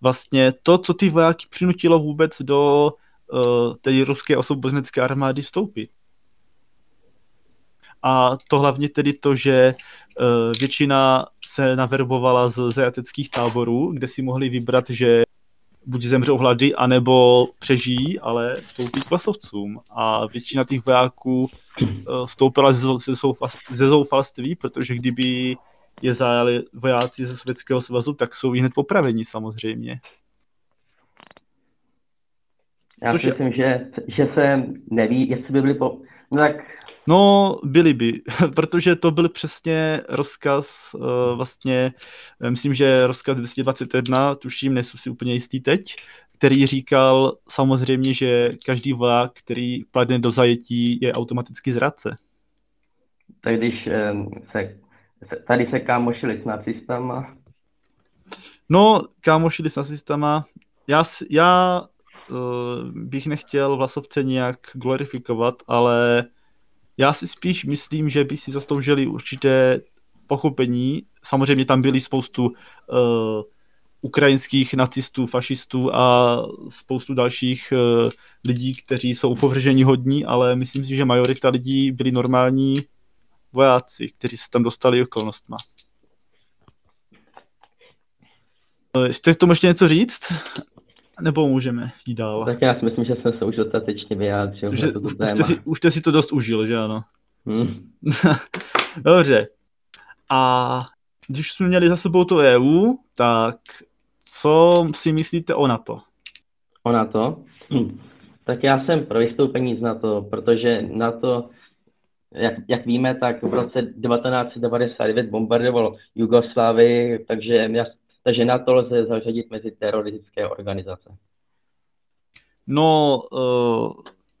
vlastně to, co ty vojáky přinutilo vůbec do uh, té ruské osvobozenecké armády vstoupit. A to hlavně tedy to, že uh, většina se naverbovala z zajateckých táborů, kde si mohli vybrat, že buď zemřou hlady, anebo přežijí, ale vstoupí k klasovcům. A většina těch vojáků uh, stoupila ze, zoufalství, protože kdyby je zajali vojáci ze Sovětského svazu, tak jsou hned popraveni samozřejmě. Já Což si myslím, že, že se neví, jestli by byli po... No tak No, byli by, [laughs] protože to byl přesně rozkaz uh, vlastně, eh, myslím, že rozkaz 221, tuším, nejsou si úplně jistý teď, který říkal samozřejmě, že každý voják, který padne do zajetí, je automaticky zradce. Tak když um, se, tady se kámošili s nacistama? No, kámošili s nacistama. Já, já bych nechtěl vlasovce nějak glorifikovat, ale já si spíš myslím, že by si zasloužili určité pochopení. Samozřejmě tam byly spoustu uh, ukrajinských nacistů, fašistů a spoustu dalších uh, lidí, kteří jsou upovržení hodní, ale myslím si, že majorita lidí byli normální vojáci, kteří se tam dostali okolnostma. Eh, Chcete k tomu ještě něco říct? Nebo můžeme jít dál? Tak já si myslím, že jsem se už dostatečně vyjádřil. Už, už, jste si, už jste si to dost užil, že ano? Hmm. [laughs] Dobře. A když jsme měli za sebou to EU, tak co si myslíte o NATO? O NATO? Hm. Tak já jsem pro vystoupení z NATO, protože NATO, jak, jak víme, tak v roce 1999 bombardovalo Jugoslávii, takže, já, takže NATO lze zařadit mezi teroristické organizace. No, uh,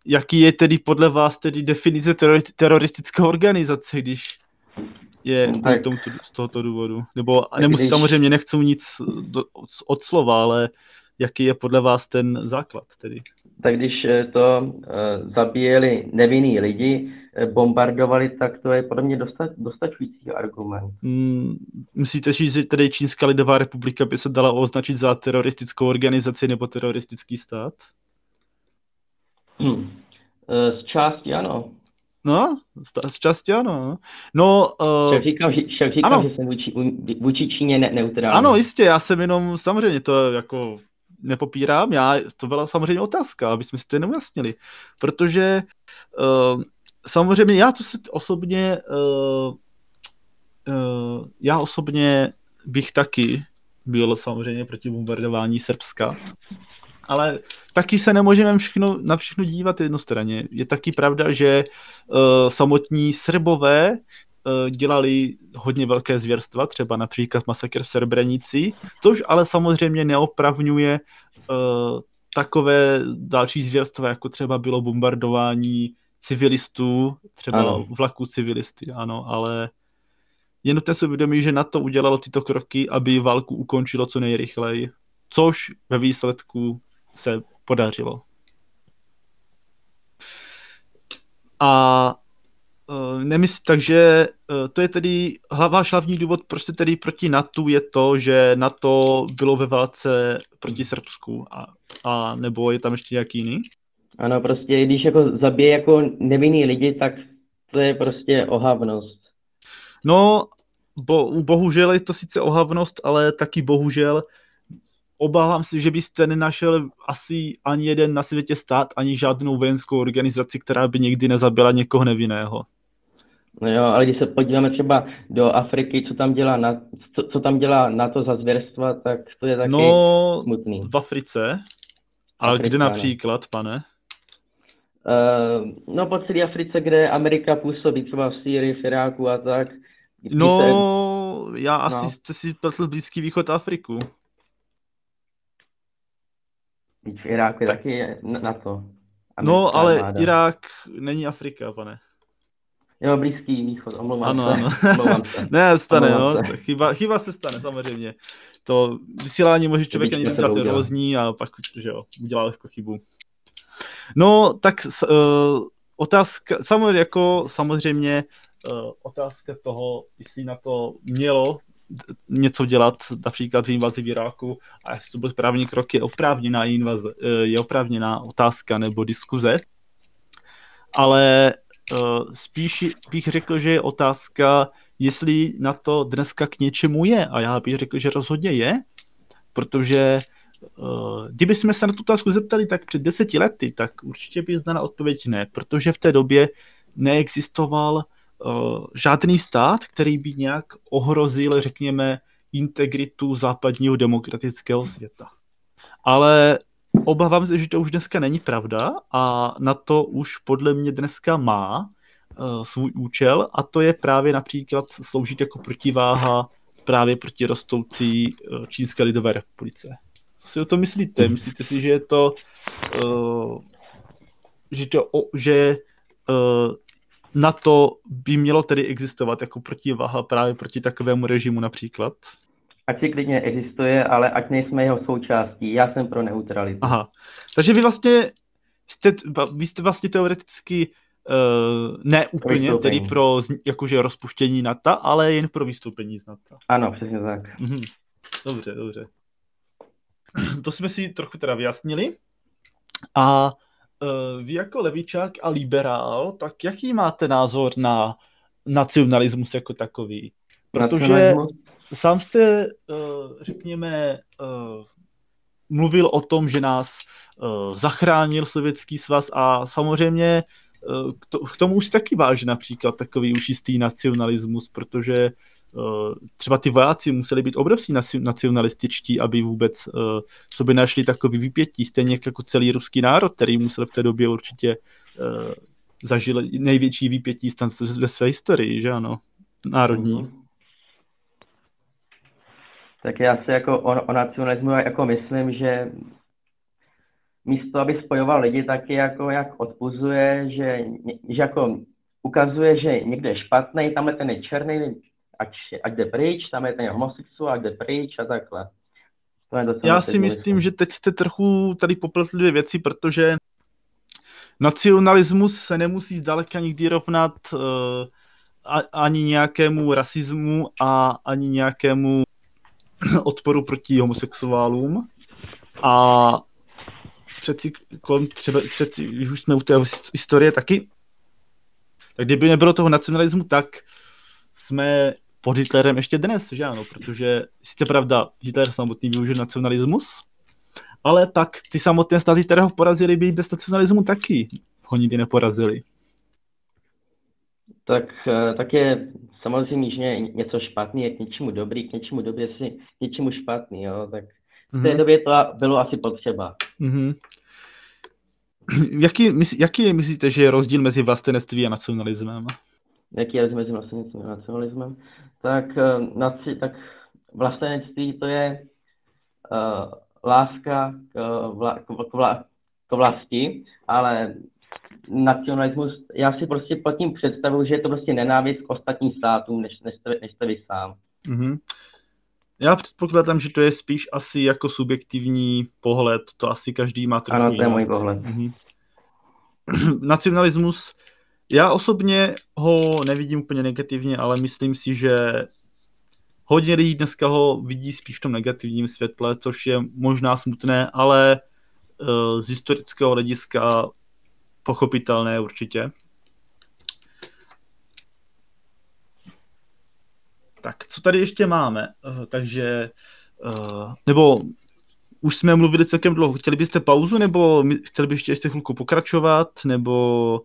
jaký je tedy podle vás tedy definice teroristické organizace, když je no, tak, tomu, z tohoto důvodu. Nebo nemusí když... samozřejmě nechcou nic do, od slova, ale jaký je podle vás ten základ tedy? Tak když eh, to uh, zabíjeli nevinný lidi, bombardovali, tak to je podle mě dosta, dostačující argument. Hmm, myslíte, že tedy Čínská lidová republika by se dala označit za teroristickou organizaci nebo teroristický stát? Hmm. Z části ano. No, z části ano. No, uh, však říkám, že, však říkám ano. že jsem vůči, vůči Číně ne, neutrální. Ano, jistě, já jsem jenom, samozřejmě to jako nepopírám, já, to byla samozřejmě otázka, aby jsme si to neujasnili, protože uh, samozřejmě já to si osobně, uh, uh, já osobně bych taky byl samozřejmě proti bombardování Srbska, ale taky se nemůžeme všechno, na všechno dívat jednostranně. Je taky pravda, že uh, samotní Srbové uh, dělali hodně velké zvěrstva, třeba například masakr v Srebrenici, tož ale samozřejmě neopravňuje uh, takové další zvěrstva, jako třeba bylo bombardování civilistů, třeba ano. vlaků civilisty, ano, ale je nutné si uvědomit, že na to udělalo tyto kroky, aby válku ukončilo co nejrychleji, což ve výsledku se podařilo. A uh, nemysl, takže uh, to je tedy váš hlavní důvod, proč jste tedy proti NATO, je to, že NATO bylo ve válce proti Srbsku a, a nebo je tam ještě nějaký jiný? Ano, prostě když jako zabije jako nevinný lidi, tak to je prostě ohavnost. No, bo, bohužel je to sice ohavnost, ale taky bohužel obávám se, že byste nenašel asi ani jeden na světě stát, ani žádnou vojenskou organizaci, která by nikdy nezabila někoho nevinného. No jo, ale když se podíváme třeba do Afriky, co tam dělá na, co, co tam dělá na to za zvěrstva, tak to je taky no, smutný. v Africe. Ale Afrika, kde například, ne. pane? Uh, no po celé Africe, kde Amerika působí, třeba v Sýrii, v Iráku a tak. No, já no. asi jste si pletl Blízký východ Afriku. V Iráku je tak. taky na to. Americká no, ale vláda. Irák není Afrika, pane. Jo, Blízký východ, omlouvám ano, se. Ano. se. [laughs] ne, stane, omlouvám no. Se. Chyba, chyba se stane, samozřejmě. To vysílání může člověk ani udělat nervózní a pak, že jo, udělá lehko chybu. No, tak uh, otázka, samozřejmě, jako, samozřejmě uh, otázka toho, jestli na to mělo něco dělat, například v invazi v Iráku a jestli to byl správný krok, je oprávněná invaze, eh, je oprávněná otázka nebo diskuze. Ale uh, spíš bych řekl, že je otázka, jestli na to dneska k něčemu je. A já bych řekl, že rozhodně je, protože kdyby jsme se na tu otázku zeptali tak před deseti lety, tak určitě by znala odpověď ne, protože v té době neexistoval uh, žádný stát, který by nějak ohrozil, řekněme, integritu západního demokratického světa. Ale obávám se, že to už dneska není pravda a na to už podle mě dneska má uh, svůj účel a to je právě například sloužit jako protiváha právě proti rostoucí Čínské lidové republice. Co si o to myslíte? Myslíte si, že je to, uh, že, to, že uh, na to by mělo tedy existovat jako protiváha právě proti takovému režimu například? ať si klidně existuje, ale ať nejsme jeho součástí. Já jsem pro neutralitu. Aha. Takže vy vlastně jste, vy jste vlastně teoreticky uh, ne úplně tedy pro jakože rozpuštění NATO, ale jen pro vystoupení z NATO. Ano, přesně tak. Mhm. Dobře, dobře. [clears throat] To jsme si trochu teda vyjasnili. A uh, vy jako levičák a liberál, tak jaký máte názor na nacionalismus jako takový? Protože sám jste, uh, řekněme, uh, mluvil o tom, že nás uh, zachránil Sovětský svaz a samozřejmě uh, k, to, k tomu už taky váže například takový už jistý nacionalismus, protože uh, třeba ty vojáci museli být obrovský nacionalističtí, aby vůbec uh, sobě našli takový vypětí, stejně jako celý ruský národ, který musel v té době určitě zažil největší vypětí ve své historii, že ano, národní. Mm-hmm tak já si jako o, o nacionalismu jako myslím, že místo, aby spojoval lidi, tak je jako jak odpuzuje, že, že jako ukazuje, že někde je špatný, tamhle ten je černý, ať, ať jde pryč, tam je ten homosexuál, ať jde pryč a takhle. To je Já si myslím, že teď jste trochu tady popletli dvě věci, protože nacionalismus se nemusí zdaleka nikdy rovnat uh, ani nějakému rasismu a ani nějakému [clears throat] odporu proti homosexuálům a přeci, třeba, přeci, když už jsme u té historie taky, tak kdyby nebylo toho nacionalismu, tak jsme pod Hitlerem ještě dnes, že ano, protože sice pravda, Hitler samotný využil nacionalismus, ale tak ty samotné státy, které ho porazili, by bez nacionalismu taky ho nikdy neporazili. Tak, eh, tak je samozřejmě, že něco špatný je k něčemu dobrý, k něčemu dobrý je k něčemu špatný, jo, tak v té mm-hmm. době to bylo asi potřeba. Mm-hmm. Jaký, jaký myslíte, že je rozdíl mezi vlastenectví a nacionalismem? Jaký je rozdíl mezi vlastenectvím a nacionalismem? Tak, eh, naci, tak vlastenectví to je uh, láska k, vla, k, vla, k vlasti, ale nacionalismus, já si prostě pod tím představuju, že je to prostě nenávist k ostatním státům, než, než, jste, než jste vy sám. Mm-hmm. Já předpokládám, že to je spíš asi jako subjektivní pohled, to asi každý má trochu Ano, to je můj pohled. Mm-hmm. [clears throat] Nacionalismus, já osobně ho nevidím úplně negativně, ale myslím si, že hodně lidí dneska ho vidí spíš v tom negativním světle, což je možná smutné, ale uh, z historického hlediska pochopitelné určitě. Tak, co tady ještě máme? Uh, takže, uh, nebo už jsme mluvili celkem dlouho. Chtěli byste pauzu, nebo chtěli byste ještě chvilku pokračovat, nebo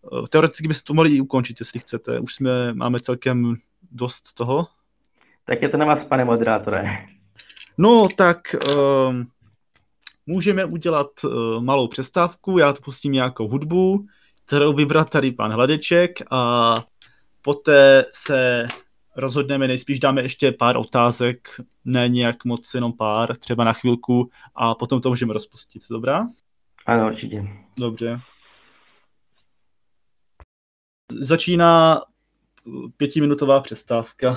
uh, teoreticky byste to mohli i ukončit, jestli chcete. Už jsme, máme celkem dost toho. Tak je to na vás, pane moderátore. No, tak um, můžeme udělat uh, malou přestávku, já pustím nějakou hudbu, kterou vybrat tady pan Hladeček a poté se rozhodneme, nejspíš dáme ještě pár otázek, ne nějak moc, jenom pár, třeba na chvilku a potom to můžeme rozpustit, dobrá? Ano, určitě. Dobře. Začíná pětiminutová přestávka.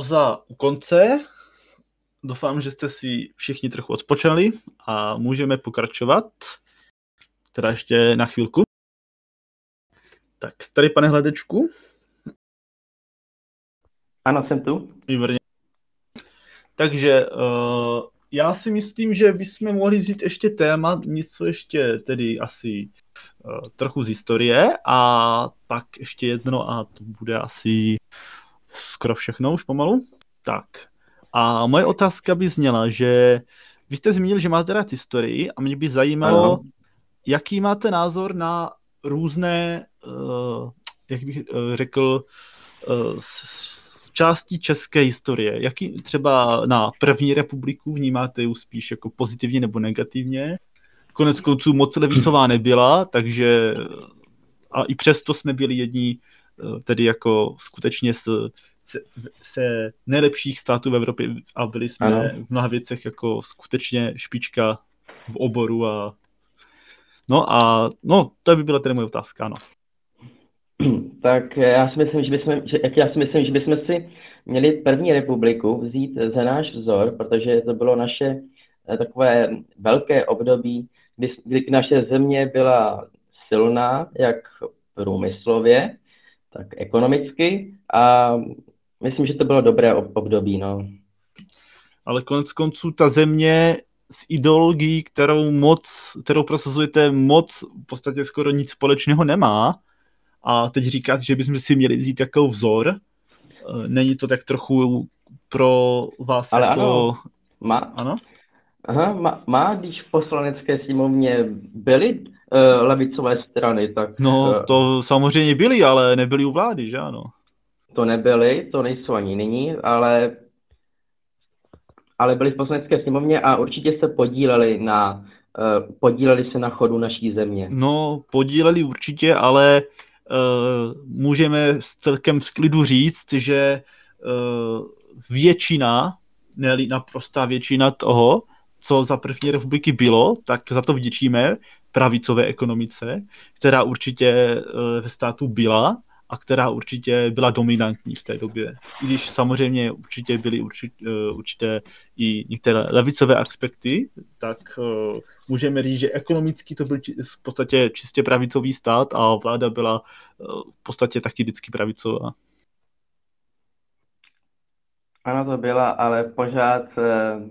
Pauza u konce. Doufám, že jste si všichni trochu odpočali a můžeme pokračovat. Teda ještě na chvilku. Tak, tady pane hledečku. Ano, jsem tu. Výborně. Takže uh, já si myslím, že bychom mohli vzít ještě téma, něco ještě tedy asi uh, trochu z historie a pak ještě jedno a to bude asi skoro všechno už pomalu. Tak. A moje otázka by zněla, že vy jste zmínil, že máte rád historii a mě by zajímalo, ano. jaký máte názor na různé, uh, jak bych uh, řekl, uh, části české historie. Jaký třeba na první republiku vnímáte ji spíš jako pozitivně nebo negativně? Konec konců moc levicová nebyla, takže a i přesto jsme byli jedni tedy jako skutečně s se, se nejlepších států v Evropě a byli jsme ano. v mnoha věcech jako skutečně špička v oboru a no a no, to by byla tedy moje otázka, ano. [clears throat] Tak já si myslím, že bychom, že, já si myslím, že bychom si měli první republiku vzít za náš vzor, protože to bylo naše eh, takové velké období, kdy, kdy naše země byla silná, jak průmyslově, tak ekonomicky a myslím, že to bylo dobré období, no. Ale konec konců ta země s ideologií, kterou moc, kterou prosazujete moc, v podstatě skoro nic společného nemá. A teď říkat, že bychom si měli vzít jako vzor, eh, není to tak trochu pro vás Ale jako... ano, má, ano? Aha, má, má když v poslanecké sněmovně byly uh, levicové strany, tak... No, uh, to samozřejmě byly, ale nebyly u vlády, že ano? To nebyly, to nejsou ani nyní, ale, ale byli v poslanecké sněmovně a určitě se podíleli na, uh, podíleli se na chodu naší země. No, podíleli určitě, ale uh, můžeme s celkem v klidu říct, že uh, většina, ne naprostá většina toho, co za první republiky bylo, tak za to vděčíme pravicové ekonomice, která určitě ve státu byla a která určitě byla dominantní v té době. I když samozřejmě určitě byly určitě, určité i některé levicové aspekty, tak můžeme říct, že ekonomicky to byl v podstatě čistě pravicový stát a vláda byla v podstatě taky vždycky pravicová. Ano, to byla, ale pořád, eh,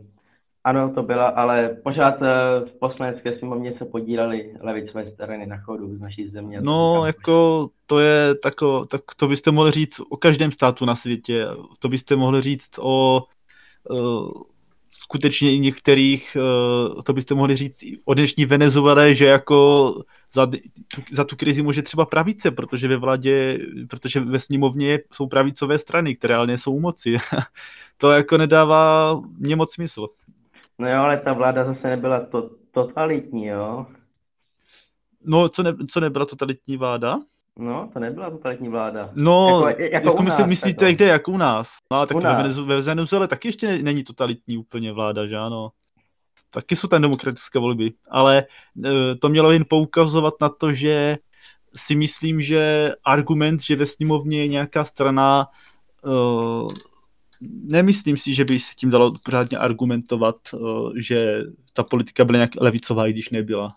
ano, to byla, ale pořád eh, v poslanecké sněmovně se podíleli levicové strany na chodu z naší země. No, jako to je tako, tak to byste mohli říct o každém státu na světě. To byste mohli říct o uh, skutečně i některých, uh, to byste mohli říct o dnešní Venezuele, že jako za, tu, za tu krizi může třeba pravice, protože ve vládě, protože ve sněmovně jsou pravicové strany, které ale nejsou u moci. [laughs] to jako nedává mě moc smysl. No jo, ale ta vláda zase nebyla to, totalitní, jo? No, co, ne, co nebyla totalitní vláda? No, to nebyla totalitní vláda. No, jako, jako, jako myslí, nás, myslíte, jako... kde, jako u nás? No, tak ve Venezuele taky ještě není totalitní úplně vláda, že ano? Taky jsou tam demokratické volby, ale e, to mělo jen poukazovat na to, že si myslím, že argument, že ve sněmovně je nějaká strana, uh, nemyslím si, že by se tím dalo pořádně argumentovat, uh, že ta politika byla nějak levicová, i když nebyla.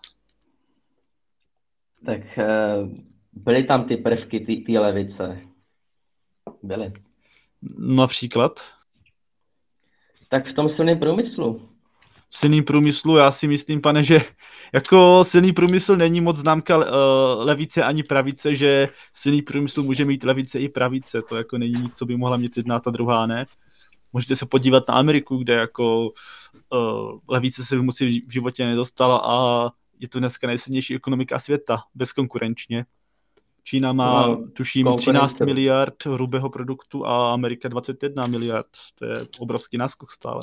Tak uh, byly tam ty prvky ty levice. Byly. Například? Tak v tom silném průmyslu. V silným průmyslu, já si myslím, pane, že [laughs] jako silný průmysl není moc známka uh, levice ani pravice, že silný průmysl může mít levice i pravice. To jako není nic, co by mohla mít jedna ta druhá, ne? Můžete se podívat na Ameriku, kde jako uh, levice se v moci v životě nedostala a je to dneska nejsilnější ekonomika světa, bezkonkurenčně. Čína má, no, tuším, 13 miliard hrubého produktu a Amerika 21 miliard. To je obrovský náskok stále.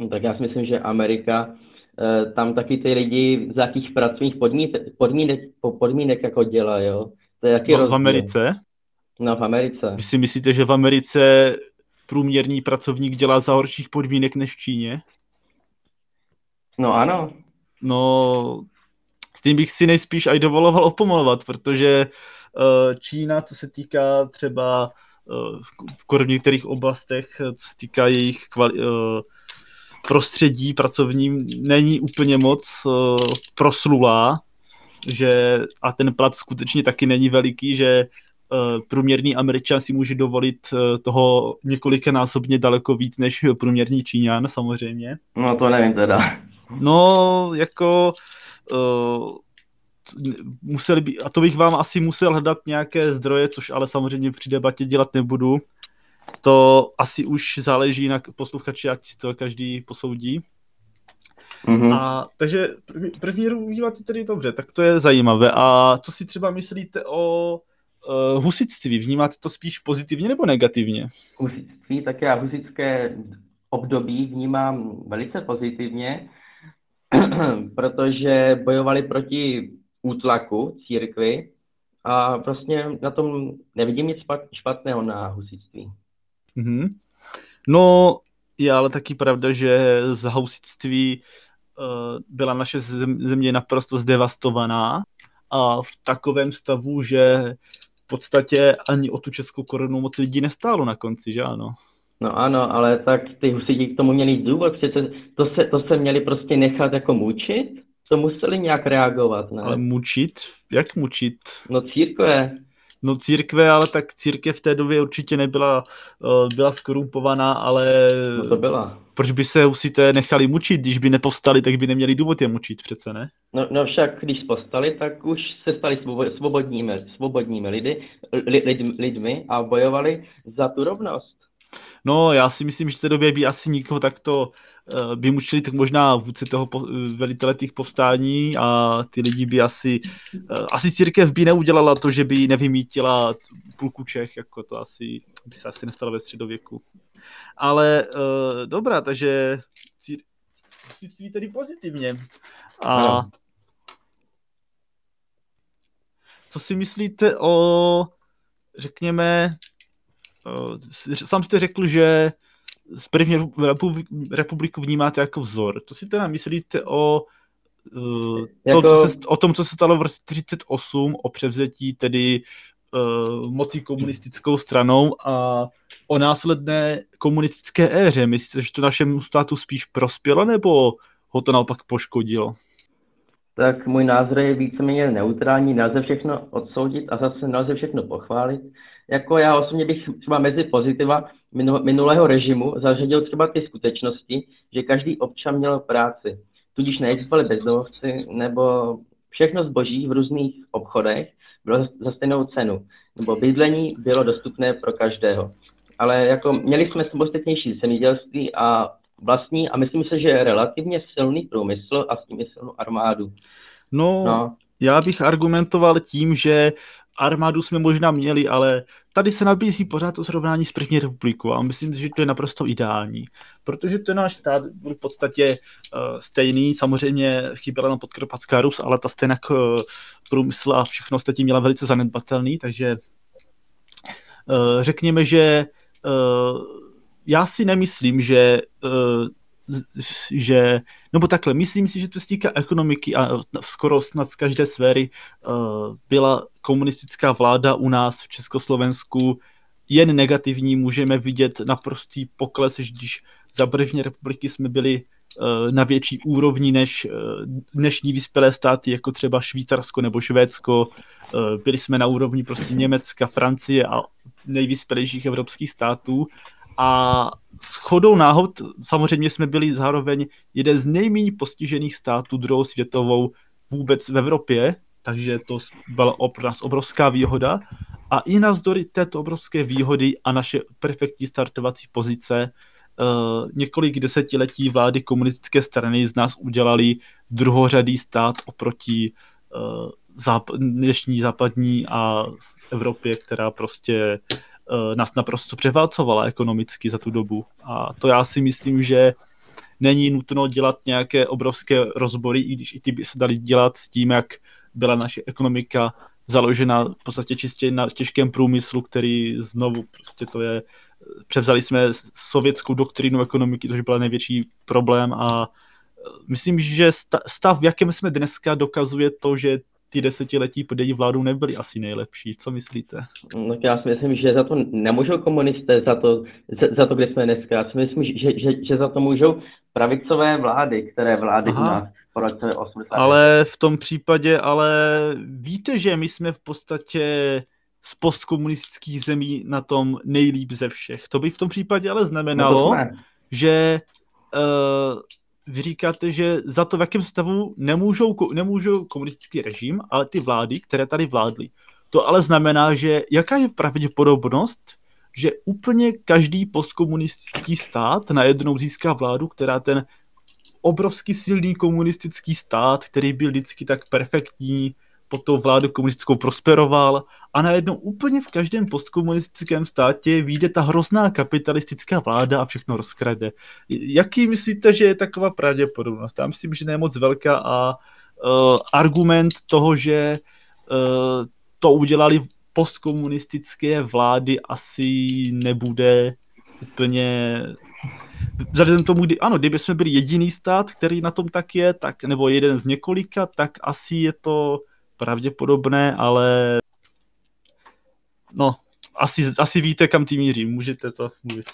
No, tak já si myslím, že Amerika, eh, tam taky ty lidi za jakých pracovních podmínek, podmínek, podmínek jako dělá, jo? To je jaký no, v Americe? No, v Americe. Vy si myslíte, že v Americe průměrný pracovník dělá za horších podmínek než v Číně? No ano. No, s tím bych si nejspíš aj dovoloval opomalovat, protože uh, Čína, co se týká třeba uh, v některých oblastech, co se týká jejich kvali- uh, prostředí pracovním, není úplně moc uh, proslulá, že a ten plat skutečně taky není veliký, že uh, průměrný Američan si může dovolit uh, toho několikanásobně daleko víc než průměrný Číňan samozřejmě. No to nevím teda. No, jako uh, museli by, a to bych vám asi musel hledat nějaké zdroje, což ale samozřejmě při debatě dělat nebudu. To asi už záleží na posluchači, ať si to každý posoudí. Mm-hmm. A, takže první, první vnímáte tedy dobře, tak to je zajímavé. A co si třeba myslíte o uh, husitství? Vnímáte to spíš pozitivně nebo negativně? Husitství, tak já husické období vnímám velice pozitivně, [clears throat] protože bojovali proti útlaku církvy a vlastně na tom nevidím nic špatného na husitství. Mm-hmm. No, je ale taky pravda, že z husitství uh, byla naše země naprosto zdevastovaná a v takovém stavu, že v podstatě ani o tu českou korunu moc lidí nestálo na konci, že ano? No ano, ale tak ty husiti k tomu měli důvod, přece to se, to se měli prostě nechat jako mučit, to museli nějak reagovat, ne? Ale mučit? Jak mučit? No církve. No církve, ale tak církev v té době určitě nebyla uh, byla skorumpovaná, ale... No to byla. Proč by se husité nechali mučit? Když by nepovstali, tak by neměli důvod je mučit přece, ne? No, no však, když povstali, tak už se stali svobodními, svobodními lidi, lid, lidmi a bojovali za tu rovnost. No, já si myslím, že v té době by asi nikoho takto uh, by mučili, tak možná vůdce toho po, velitele těch povstání a ty lidi by asi, uh, asi církev by neudělala to, že by nevymítila půlku Čech, jako to asi by se asi nestalo ve středověku. Ale uh, dobrá, takže církví tedy pozitivně. A no. co si myslíte o, řekněme, sám jste řekl, že z první republiku vnímáte jako vzor. To si teda myslíte o, uh, jako... to, co se, o tom, co se stalo v roce 1938, o převzetí tedy uh, mocí komunistickou stranou a o následné komunistické éře. Myslíte, že to našemu státu spíš prospělo, nebo ho to naopak poškodilo? Tak můj názor je víceméně neutrální, nelze všechno odsoudit a zase nelze všechno pochválit jako já osobně bych třeba mezi pozitiva minulého režimu zařadil třeba ty skutečnosti, že každý občan měl práci, tudíž neexistovali bezdomovci, nebo všechno zboží v různých obchodech bylo za stejnou cenu, nebo bydlení bylo dostupné pro každého. Ale jako měli jsme samostatnější zemědělství a vlastní a myslím se, že relativně silný průmysl a s tím silnou armádu. No, no, já bych argumentoval tím, že armádu jsme možná měli, ale tady se nabízí pořád to srovnání s první republikou a myslím, že to je naprosto ideální, protože ten náš stát byl v podstatě uh, stejný, samozřejmě chyběla na podkarpatská Rus, ale ta stejná uh, průmysl a všechno ostatní měla velice zanedbatelný, takže uh, řekněme, že uh, já si nemyslím, že uh, že, nebo takhle, myslím si, že to se týká ekonomiky a skoro snad z každé sféry uh, byla komunistická vláda u nás v Československu jen negativní, můžeme vidět naprostý pokles, když za první republiky jsme byli uh, na větší úrovni než uh, dnešní vyspělé státy, jako třeba Švýcarsko nebo Švédsko. Byli jsme na úrovni prostě Německa, Francie a nejvyspělejších evropských států a s chodou náhod samozřejmě jsme byli zároveň jeden z nejméně postižených států druhou světovou vůbec v Evropě, takže to byla pro nás obrovská výhoda. A i navzdory této obrovské výhody a naše perfektní startovací pozice, Uh, několik desetiletí vlády komunistické strany z nás udělali druhořadý stát oproti uh, dnešní západní a Evropě, která prostě nás naprosto převálcovala ekonomicky za tu dobu. A to já si myslím, že není nutno dělat nějaké obrovské rozbory, i když i ty by se dali dělat s tím, jak byla naše ekonomika založena v podstatě čistě na těžkém průmyslu, který znovu prostě to je, převzali jsme sovětskou doktrínu ekonomiky, což byl největší problém a myslím, že stav, v jakém jsme dneska, dokazuje to, že ty desetiletí pod její vládou nebyly asi nejlepší. Co myslíte? No, já si myslím, že za to nemůžou komunisté, za to, za, za to kde jsme dneska. Já si myslím, že, že, že za to můžou pravicové vlády, které vlády Aha. nás po roce 80. Ale v tom případě, ale víte, že my jsme v podstatě z postkomunistických zemí na tom nejlíp ze všech. To by v tom případě ale znamenalo, no že uh, vy říkáte, že za to, v jakém stavu nemůžou, nemůžou komunistický režim, ale ty vlády, které tady vládly. To ale znamená, že jaká je pravděpodobnost, že úplně každý postkomunistický stát najednou získá vládu, která ten obrovský silný komunistický stát, který byl vždycky tak perfektní, pod tou vládu komunistickou prosperoval a najednou úplně v každém postkomunistickém státě vyjde ta hrozná kapitalistická vláda a všechno rozkrade. Jaký myslíte, že je taková pravděpodobnost? Já myslím, že ne moc velká a uh, argument toho, že uh, to udělali postkomunistické vlády asi nebude úplně vzhledem tomu, kdy, ano, kdyby jsme byli jediný stát, který na tom tak je, tak, nebo jeden z několika, tak asi je to pravděpodobné, ale no, asi, asi víte, kam tím míří, můžete to mluvit.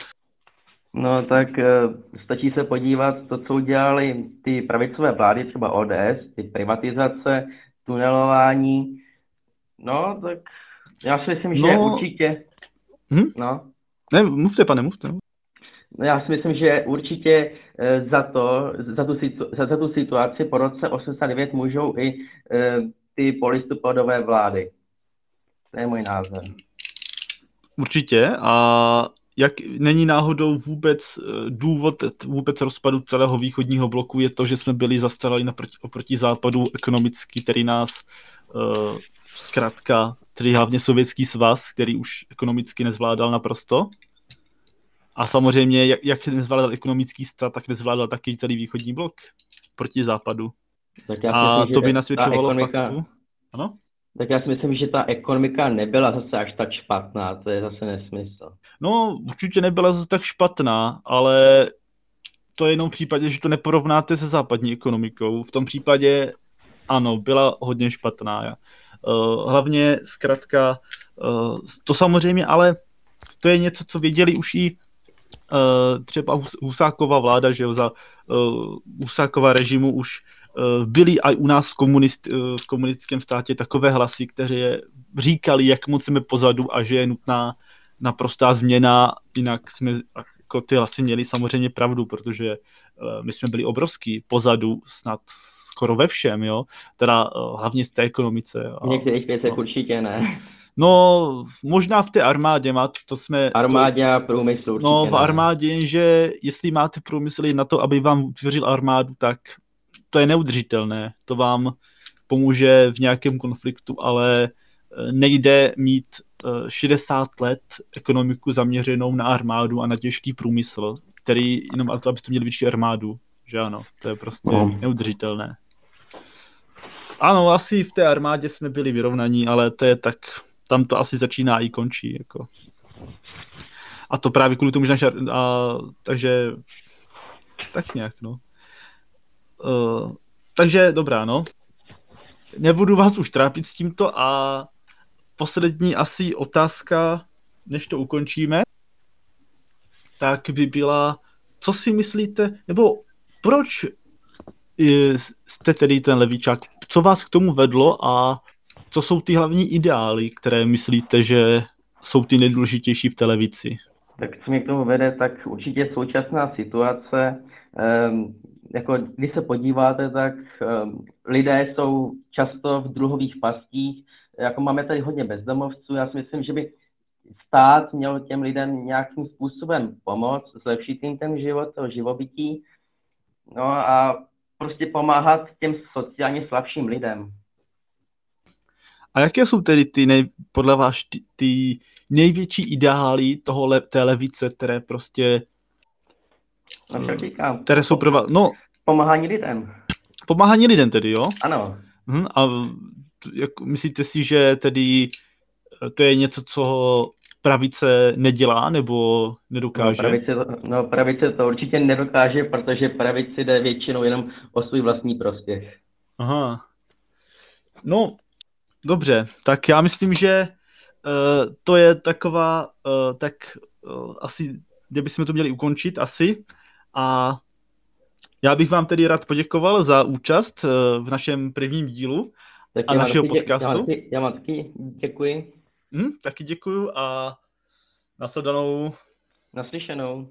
No tak uh, stačí se podívat to, co udělali ty pravicové vlády, třeba ODS, ty privatizace, tunelování. No, tak já si myslím, no. že určitě. Hm? No. Ne, mluvte, pane, mluvte. No, já si myslím, že určitě uh, za to, za tu, situ, za, za tu situaci po roce 89 můžou i uh, ty polistopadové vlády. To je můj názor. Určitě a jak není náhodou vůbec uh, důvod vůbec rozpadu celého východního bloku je to, že jsme byli zastarali naproti, oproti západu ekonomicky, který nás uh, zkrátka, tedy hlavně sovětský svaz, který už ekonomicky nezvládal naprosto. A samozřejmě, jak, jak nezvládal ekonomický stát, tak nezvládal taky celý východní blok proti západu. Tak já a myslím, to by nasvědčovalo ekonomika... faktu. Ano? Tak já si myslím, že ta ekonomika nebyla zase až tak špatná, to je zase nesmysl. No, určitě nebyla zase tak špatná, ale to je jenom v případě, že to neporovnáte se západní ekonomikou. V tom případě ano, byla hodně špatná. Uh, hlavně zkrátka, uh, to samozřejmě, ale to je něco, co věděli už i uh, třeba Husáková vláda, že jo, za Husákova režimu už byly i u nás v, komunist, uh, v komunistickém státě takové hlasy, které říkali, jak moc jsme pozadu a že je nutná naprostá změna, jinak jsme jako ty hlasy měli samozřejmě pravdu, protože uh, my jsme byli obrovský pozadu snad skoro ve všem, jo, teda hlavně z té ekonomice. V některých věcech no. určitě ne. No, možná v té armádě máte, to jsme... Armádě a průmyslu určitě No, v armádě, ne. že jestli máte průmysl na to, aby vám utvořil armádu, tak to je neudržitelné. To vám pomůže v nějakém konfliktu, ale eh, nejde mít 60 eh, let ekonomiku zaměřenou na armádu a na těžký průmysl, který jenom to, abyste měli větší armádu, že ano, to je prostě no. neudržitelné. Ano, asi v té armádě jsme byli vyrovnaní, ale to je tak tam to asi začíná i končí. Jako. A to právě kvůli tomu, že naša, a, takže tak nějak, no. Uh, takže dobrá, no. Nebudu vás už trápit s tímto a poslední asi otázka, než to ukončíme, tak by byla, co si myslíte, nebo proč jste tedy ten levíčák, co vás k tomu vedlo a co jsou ty hlavní ideály, které myslíte, že jsou ty nejdůležitější v televizi? Tak co mě k tomu vede, tak určitě současná situace, um, jako když se podíváte, tak um, lidé jsou často v druhových pastích, jako máme tady hodně bezdomovců, já si myslím, že by stát měl těm lidem nějakým způsobem pomoct, zlepšit jim ten život, to živobytí, no a prostě pomáhat těm sociálně slabším lidem. A jaké jsou tedy ty nej, podle vás ty, ty největší ideály toho le, té levice, které prostě říkám, které jsou pro vás, no pomáhání lidem. Pomáhání lidem tedy, jo? Ano. Hm, a jak, myslíte si, že tedy eh, to je něco, co pravice nedělá nebo nedokáže? No pravice, no, pravice to určitě nedokáže, protože pravici jde většinou jenom o svůj vlastní prospěch. Aha. No, Dobře, tak já myslím, že uh, to je taková, uh, tak uh, asi, kde bychom to měli ukončit, asi. A já bych vám tedy rád poděkoval za účast uh, v našem prvním dílu tak a našeho taky, podcastu. Já, taky, já vám taky děkuji. Hmm, taky děkuju a nasledanou. Naslyšenou.